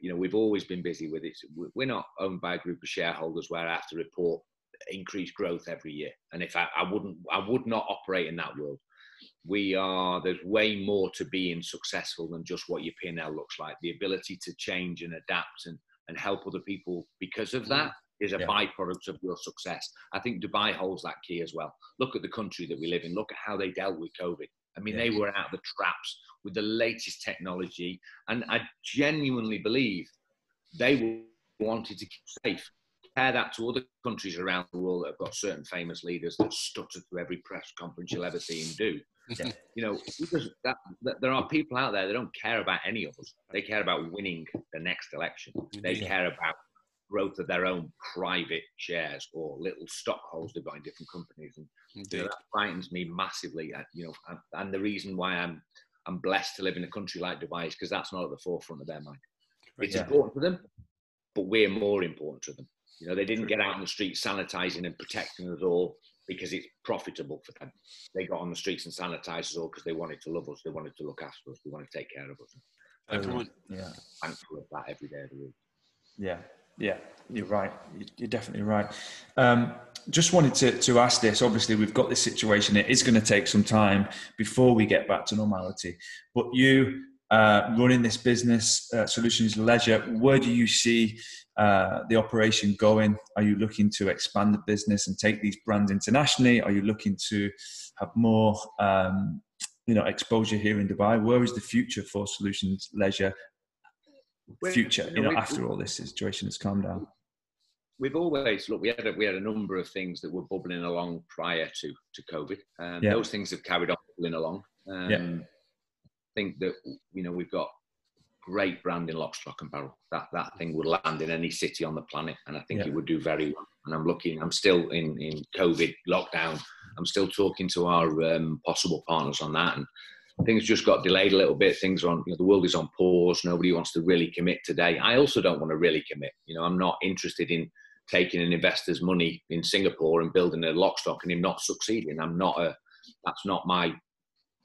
you know, we've always been busy with it. We're not owned by a group of shareholders where I have to report increased growth every year. And if I, I wouldn't, I would not operate in that world. We are there's way more to being successful than just what your P&L looks like. The ability to change and adapt and and help other people because of that mm. is a Yeah. byproduct of your success. I think dubai holds that key as well. Look at the country that we live in. Look at how they dealt with covid i mean they were out of the traps with the latest technology and i genuinely believe they wanted to keep safe compare that to other countries around the world that have got certain famous leaders that stutter through every press conference you'll ever see him do. You know, because that, that, there are people out there that don't care about any of us. They care about winning the next election. They care about growth of their own private shares or little stockholders they've got in different companies. And you know, that frightens me massively. Uh, you know, and, and the reason why I'm I'm blessed to live in a country like Dubai is because that's not at the forefront of their mind. It's yeah. important to them, but we're more important to them. You know, they didn't get out on the street sanitizing and protecting us all because it's profitable for them. They got on the streets and sanitized us all because they wanted to love us, they wanted to look after us, they wanted to take care of us. Everyone, yeah, thankful of that every day of the week. Yeah, yeah, you're right. You're definitely right. Um, just wanted to, to ask this. Obviously, we've got this situation. It is going to take some time before we get back to normality. But you uh, running this business, uh, Solutions Leisure, where do you see uh, the operation going? Are you looking to expand the business and take these brands internationally? Are you looking to have more, um, you know, exposure here in Dubai? Where is the future for Solutions Leisure? Future, you know, after all this situation has calmed down. We've always look. We had a, we had a number of things that were bubbling along prior to to COVID. Um, yeah. Those things have carried on bubbling along. Um, yeah think that you know we've got great brand in lock, stock, and barrel. That that thing would land in any city on the planet, and I think yeah. it would do very well. And I'm looking. I'm still in in COVID lockdown. I'm still talking to our um, possible partners on that, and things just got delayed a little bit. Things are on. You know, the world is on pause. Nobody wants to really commit today. I also don't want to really commit. You know, I'm not interested in taking an investor's money in Singapore and building a lock, stock, and him not succeeding. I'm not a. That's not my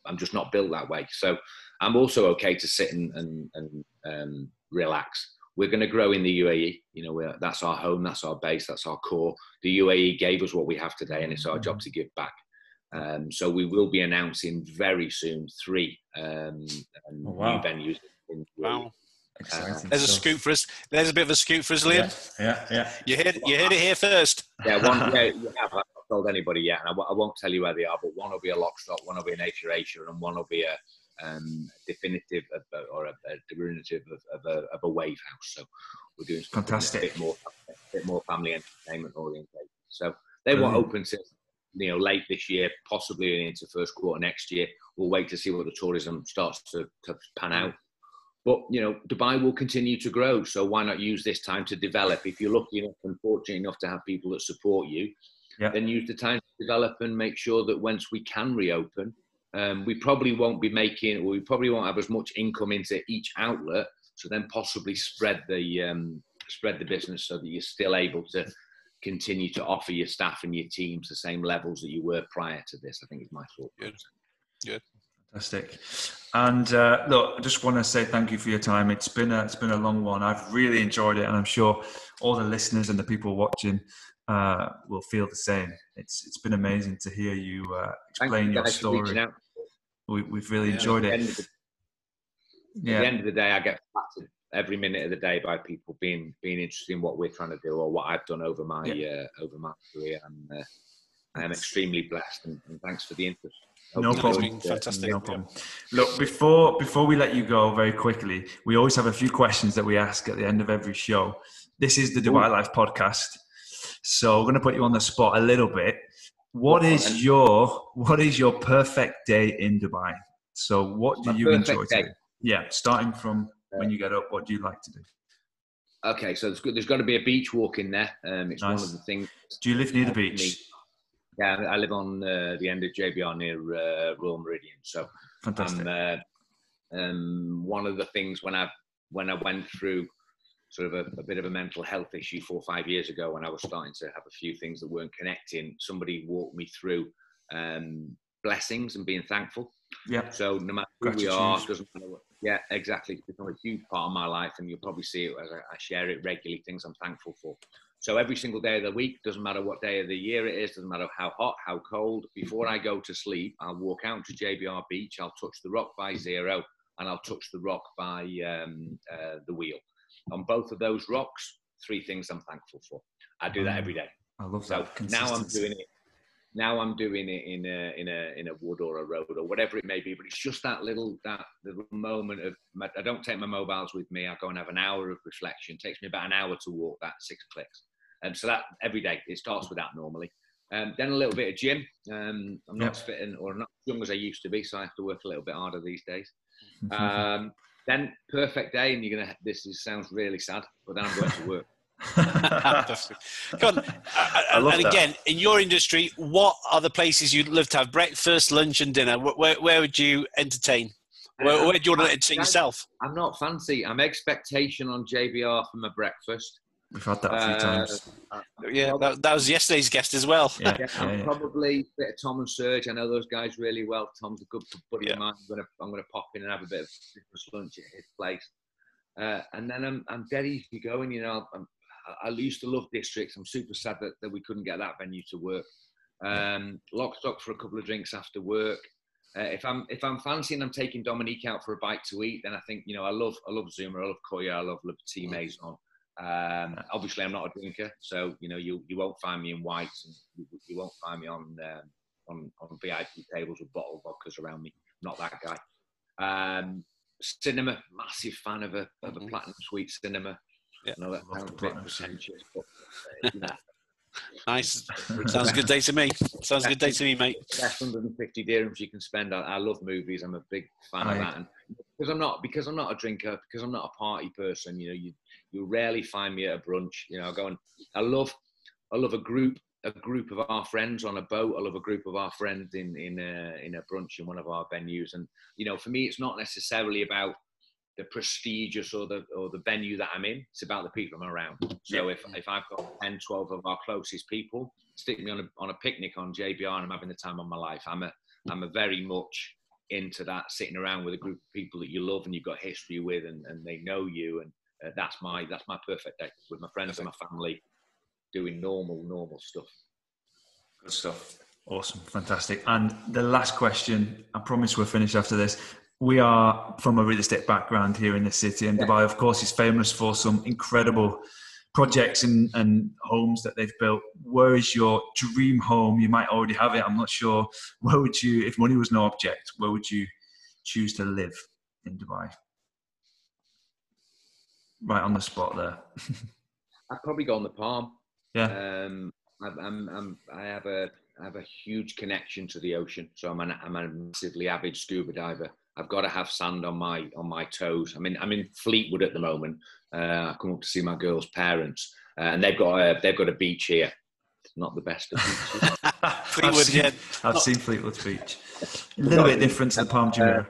I'm just not built that way. So I'm also okay to sit and, and, and um, relax. We're going to grow in the UAE. You know, that's our home, that's our base, that's our core. The UAE gave us what we have today, and it's our job to give back. Um, so we will be announcing very soon three um, oh, wow. new venues. In wow. Uh, There's a scoop for us. There's a bit of a scoop for us, Liam. Yeah, yeah. yeah. You heard, you heard it here first. Yeah, one, yeah, yeah, told anybody yet, and I w- I won't tell you where they are. But one will be a lock stock, one will be an Asia Asia, and one will be a um, definitive of, or a, a derivative of, of, a, of a wave house. So we're doing fantastic, a bit more, a bit more family entertainment oriented. So they won't open to you know late this year, possibly into first quarter next year. We'll wait to see what the tourism starts to, to pan out. But you know, Dubai will continue to grow. So why not use this time to develop? If you're lucky enough and fortunate enough to have people that support you, yeah. then use the time to develop and make sure that once we can reopen, um, we probably won't be making, or we probably won't have as much income into each outlet. So then possibly spread the um, spread the business so that you're still able to continue to offer your staff and your teams the same levels that you were prior to this. I think is my thought. Good. Good. Fantastic. And uh, look, I just want to say thank you for your time. It's been a, it's been a long one. I've really enjoyed it, and I'm sure all the listeners and the people watching uh, will feel the same. It's it's been amazing to hear you uh, explain you your story. We, have really yeah, enjoyed it. The, yeah. At the end of the day, I get flattered every minute of the day by people being being interested in what we're trying to do or what I've done over my yeah. uh, over my career. And uh, I am extremely blessed, and, and thanks for the interest. no problem. Fantastic. No problem. Look, before before we let you go, very quickly, we always have a few questions that we ask at the end of every show. This is the Dubai Ooh. Life podcast. So we're going to put you on the spot a little bit. What is your what is your perfect day in Dubai? So what do My you enjoy? Yeah, starting from when you get up, what do you like to do? Okay, so there's, there's got to be a beach walk in there. Um, it's nice. one of the things. Do you live near the beach? Yeah, I live on uh, the end of JBR near uh, Royal Meridien. So fantastic. Uh, um, one of the things when I when I went through sort of a, a, bit of a mental health issue four or five years ago when I was starting to have a few things that weren't connecting. Somebody walked me through um, blessings and being thankful. Yeah. So no matter who Gratitude. we are, doesn't matter what. Yeah, exactly. It's become a huge part of my life, and you'll probably see it as I, I share it regularly. Things I'm thankful for. So every single day of the week, doesn't matter what day of the year it is, doesn't matter how hot, how cold. Before I go to sleep, I'll walk out to JBR Beach. I'll touch the rock by zero, and I'll touch the rock by um, uh, the wheel on both of those rocks, three things I'm thankful for. I do that mm. every day. I love that. So now I'm doing it. Now I'm doing it in a in a in a wood or a road or whatever it may be. But it's just that little that little moment of I don't take my mobiles with me. I go and have an hour of reflection. It takes me about an hour to walk that six clicks. and so that every day it starts with that normally. Um, then a little bit of gym. Um, I'm not Yep. as fit and, or not as young as I used to be, so I have to work a little bit harder these days. Um, then perfect day, and you're gonna. This is, sounds really sad, but then I'm going to work. Fantastic. Come on. I And, love and that. again, in your industry, what are the places you'd love to have breakfast, lunch, and dinner? Where, where, where would you entertain? Where, where do you want to entertain yourself? I'm not fancy. I'm Eggspectation on JBR for my breakfast. We've had that a few Uh, times. Yeah, that, that was yesterday's guest as well. Yeah, Yeah, yeah, I'm yeah. probably a bit of Tom and Serg. I know those guys really well. Tom's a good buddy Yeah. of mine. I'm gonna I'm gonna pop in and have a bit of breakfast lunch at his place. Uh, and then I'm I'm dead easy going. You know, I'm, I I used to love districts. I'm super sad that, that we couldn't get that venue to work. Um, lock stock for a couple of drinks after work. Uh, if I'm if I'm fancying, I'm taking Dominique out for a bite to eat. Then I think you know I love I love Zuma, I love Coya, I love La Petite Maison. Um, obviously, I'm not a drinker, so you know you you won't find me in whites, and you, you won't find me on um, on on VIP tables with bottled vodkas around me. I'm not that guy. Um, cinema, massive fan of a of a platinum suite cinema. Yeah. I know that Love sounds a bit pretentious, but uh, you know, Nice. Sounds a good day to me. Sounds a good day to me, mate. best 150 dirhams you can spend. I, I love movies. I'm a big fan of that. And because I'm not because I'm not a drinker, because I'm not a party person. You know, you you rarely find me at a brunch. You know, I go and I love I love a group a group of our friends on a boat. I love a group of our friends in in a, in a brunch in one of our venues. And you know, for me, it's not necessarily about the prestigious or the or the venue that I'm in. It's about the people I'm around. So if if I've got 10, 12 of our closest people, stick me on a on a picnic on JBR and I'm having the time of my life. I'm a I'm a very much into that sitting around with a group of people that you love and you've got history with and, and they know you and uh, that's my that's my perfect day with my friends and my family doing normal normal stuff. Good stuff. Awesome, fantastic. And the last question, I promise we're finished after this. We are from a real estate background here in the city, and Dubai, of course, is famous for some incredible projects and, and homes that they've built. Where is your dream home? You might already have it. I'm not sure. Where would you, if money was no object, where would you choose to live in Dubai? Right on the spot there. I'd probably go on the Palm. Yeah. Um, I'm, I'm, I'm, I have a, I have a huge connection to the ocean, so I'm, an, I'm a massively avid scuba diver. I've got to have sand on my on my toes. I'm in I'm in Fleetwood at the moment. Uh, I come up to see my girl's parents, uh, and they've got a they've got a beach here. It's Not the best of beaches. I've Fleetwood, seen, yeah. I've seen Fleetwood Beach. A little bit different to the Palm Jumeirah.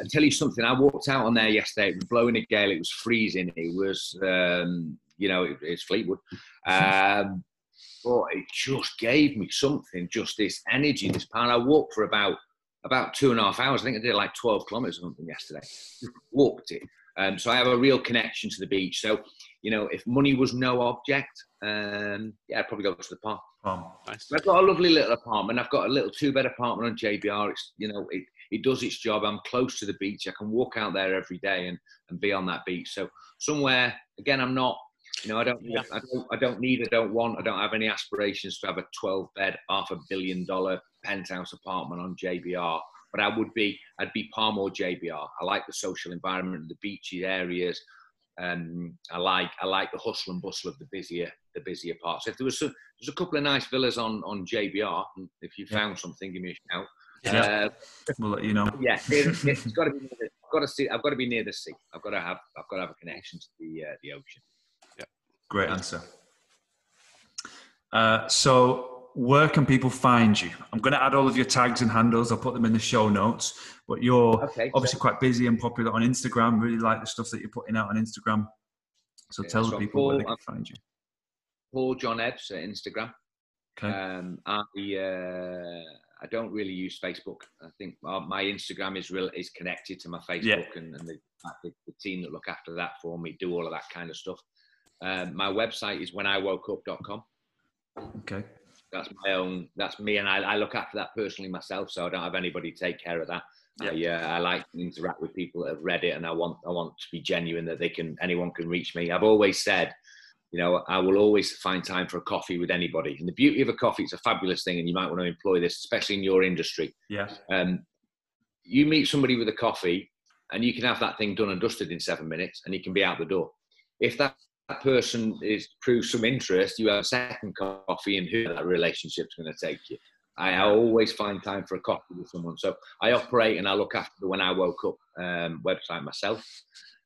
I'll tell you something. I walked out on there yesterday. It was blowing a gale. It was freezing. It was, um, you know, it, it's Fleetwood. Um, but it just gave me something, just this energy, this power. I walked for about about two and a half hours. I think I did like 12 kilometers or something yesterday. Walked it. Um, so I have a real connection to the beach. So, you know, if money was no object, um, yeah, I'd probably go to the park. Palm. Nice. I've got a lovely little apartment. I've got a little two-bed apartment on JBR. It's you know it, it does its job. I'm close to the beach. I can walk out there every day and, and be on that beach. So somewhere again, I'm not. You know, I don't, Yeah. I don't, I don't need, I don't want, I don't have any aspirations to have a 12-bed, half a billion-dollar penthouse apartment on JBR. But I would be, I'd be Palm or JBR. I like the social environment, the beachy areas. Um, I like, I like the hustle and bustle of the busier, the busier parts. If there was, a, there's a couple of nice villas on on JBR. If you Yeah. found something, give me a shout. Yeah. Uh, We'll let you know. yeah, it, it's got to be. I've got to see. I've got to be near the sea. I've got to have. I've got to have a connection to the uh, the ocean. Great answer. Uh, so, where can people find you? I'm going to add all of your tags and handles. I'll put them in the show notes. But you're Okay. obviously quite busy and popular on Instagram. Really like the stuff that you're putting out on Instagram. So Yeah, tell so the people where they Paul- can find you. Paul John Evs at Instagram. Okay. Um, I uh, I don't really use Facebook. I think my, my Instagram is real is connected to my Facebook and, and the, the, the team that look after that for me do all of that kind of stuff. Um, my website is wheniwokeup.com. Okay. That's my own. That's me, and I, I look after that personally myself. So I don't have anybody take care of that. I, uh, I like to interact with people that have read it, and I want I want to be genuine that they can anyone can reach me. I've always said, you know, I will always find time for a coffee with anybody. And the beauty of a coffee, it's a fabulous thing, and you might want to employ this, especially in your industry. Yeah. Um, you meet somebody with a coffee, and you can have that thing done and dusted in seven minutes, and you can be out the door. If that that person is proves some interest, you have a second coffee, and who that relationship's going to take you. I always find time for a coffee with someone. So I operate and I look after the when I woke up um, website myself,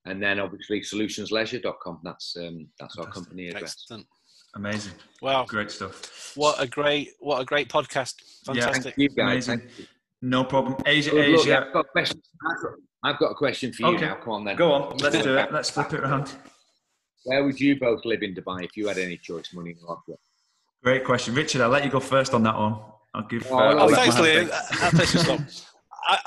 and then obviously solutionsleisure.com. That's um, that's Fantastic. our company address. Excellent. Amazing. Wow. Great stuff. What a great what a great podcast. Fantastic. Yeah, you, Amazing. No problem. Asia, Good Asia. Look, I've, got a question. I've got a question for you okay. now. Come on then. Go on. Let's do it. Let's flip it around. Where would you both live in Dubai if you had any choice, money or object? Great question, Richard. I'll let you go first on that one. I'll give. Oh, uh, oh thanks, Liam. I,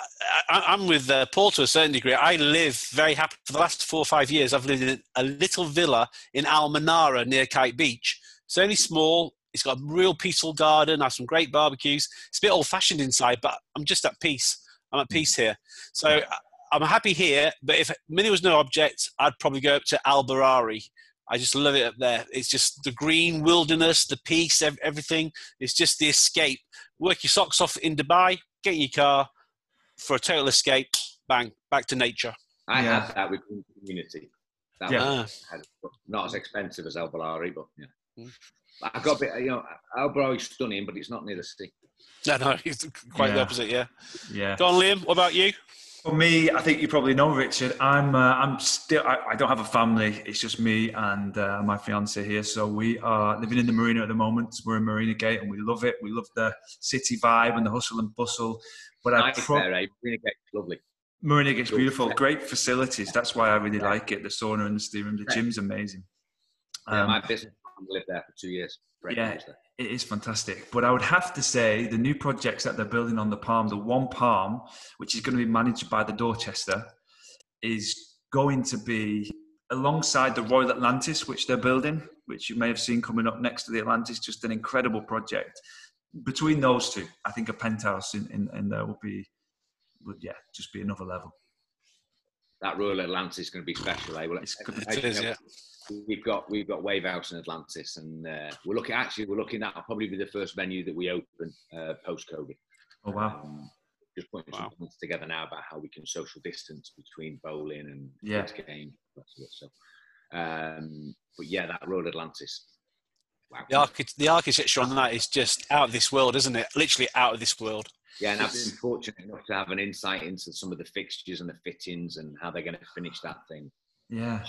I, am with uh, Paul to a certain degree. I live very happy for the last four or five years. I've lived in a little villa in Al Manara near Kite Beach. It's only small. It's got a real peaceful garden. I have some great barbecues. It's a bit old fashioned inside, but I'm just at peace. I'm at peace here. So I'm happy here. But if money was no object, I'd probably go up to Al Barari. I just love it up there. It's just the green wilderness, the peace, everything. It's just the escape. Work your socks off in Dubai, get in your car for a total escape. Bang, back to nature. I yeah. had that with community. That yeah. not as expensive as Al Barari, but yeah. Mm. I got a bit, you know, Al Barari's stunning, but it's not near the sea. No, no, it's quite yeah. the opposite. Yeah. Yeah. Go on, Liam. What about you? For me, I think you probably know Richard. I'm uh, I'm still I, I, don't have a family. It's just me and uh, my fiance here. So we are living in the marina at the moment. We're in Marina Gate and we love it. We love the city vibe and the hustle and bustle. But nice I pro- there, eh? Marina Gate's lovely. Marina Gate's beautiful. Great facilities. That's why I really yeah. like it. The sauna and the steam room. The gym's amazing. Yeah, um, my business lived there for two years. Great yeah, it is fantastic. But I would have to say the new projects that they're building on the Palm, the One Palm, which is going to be managed by the Dorchester, is going to be alongside the Royal Atlantis, which they're building, which you may have seen coming up next to the Atlantis. Just an incredible project. Between those two, I think a penthouse in, in, in there will be, would yeah, just be another level. That Royal Atlantis is going to be special. Eh? Well, it's, it is, yeah we've got we've got Wavehouse in Atlantis, and uh, we're looking actually we're looking at probably be the first venue that we open uh, post COVID. Oh wow! Um, just putting wow. some together now about how we can social distance between bowling and yeah. game. So, um, but yeah, that Royal Atlantis. Wow. The, archi- the architecture on that is just out of this world, isn't it? Literally out of this world. Yeah, and I've been fortunate enough to have an insight into some of the fixtures and the fittings and how they're going to finish that thing. Yeah,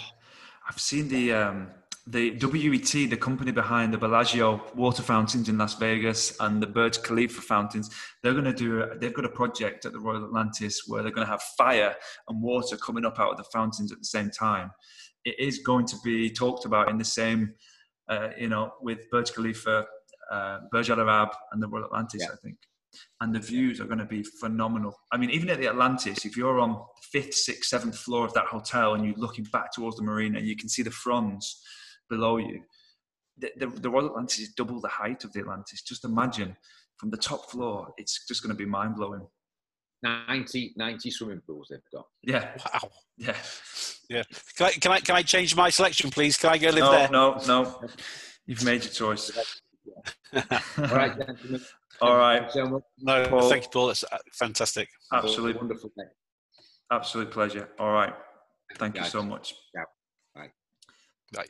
I've seen the um, the WET, the company behind the Bellagio water fountains in Las Vegas and the Burj Khalifa fountains. They're going to do. They've got a project at the Royal Atlantis where they're going to have fire and water coming up out of the fountains at the same time. It is going to be talked about in the same, uh, you know, with Burj Khalifa, uh, Burj Al Arab, and the Royal Atlantis. Yeah. I think and the views are going to be phenomenal. I mean, even at the Atlantis, if you're on fifth, sixth, seventh floor of that hotel and you're looking back towards the marina, and you can see the fronds below you. The, the, the Royal Atlantis is double the height of the Atlantis. Just imagine from the top floor, it's just going to be mind blowing. 90, 90 swimming pools they've got. Yeah. Wow. Yeah. Yeah. Can I, can I, can I change my selection, please? Can I go live no, there? No, no, You've made your choice. All right, gentlemen. All right. No, Paul. thank you, Paul. That's uh, fantastic. Absolutely wonderful. Mate. Absolute pleasure. All right. Thank you so much. Yeah. Bye. Bye.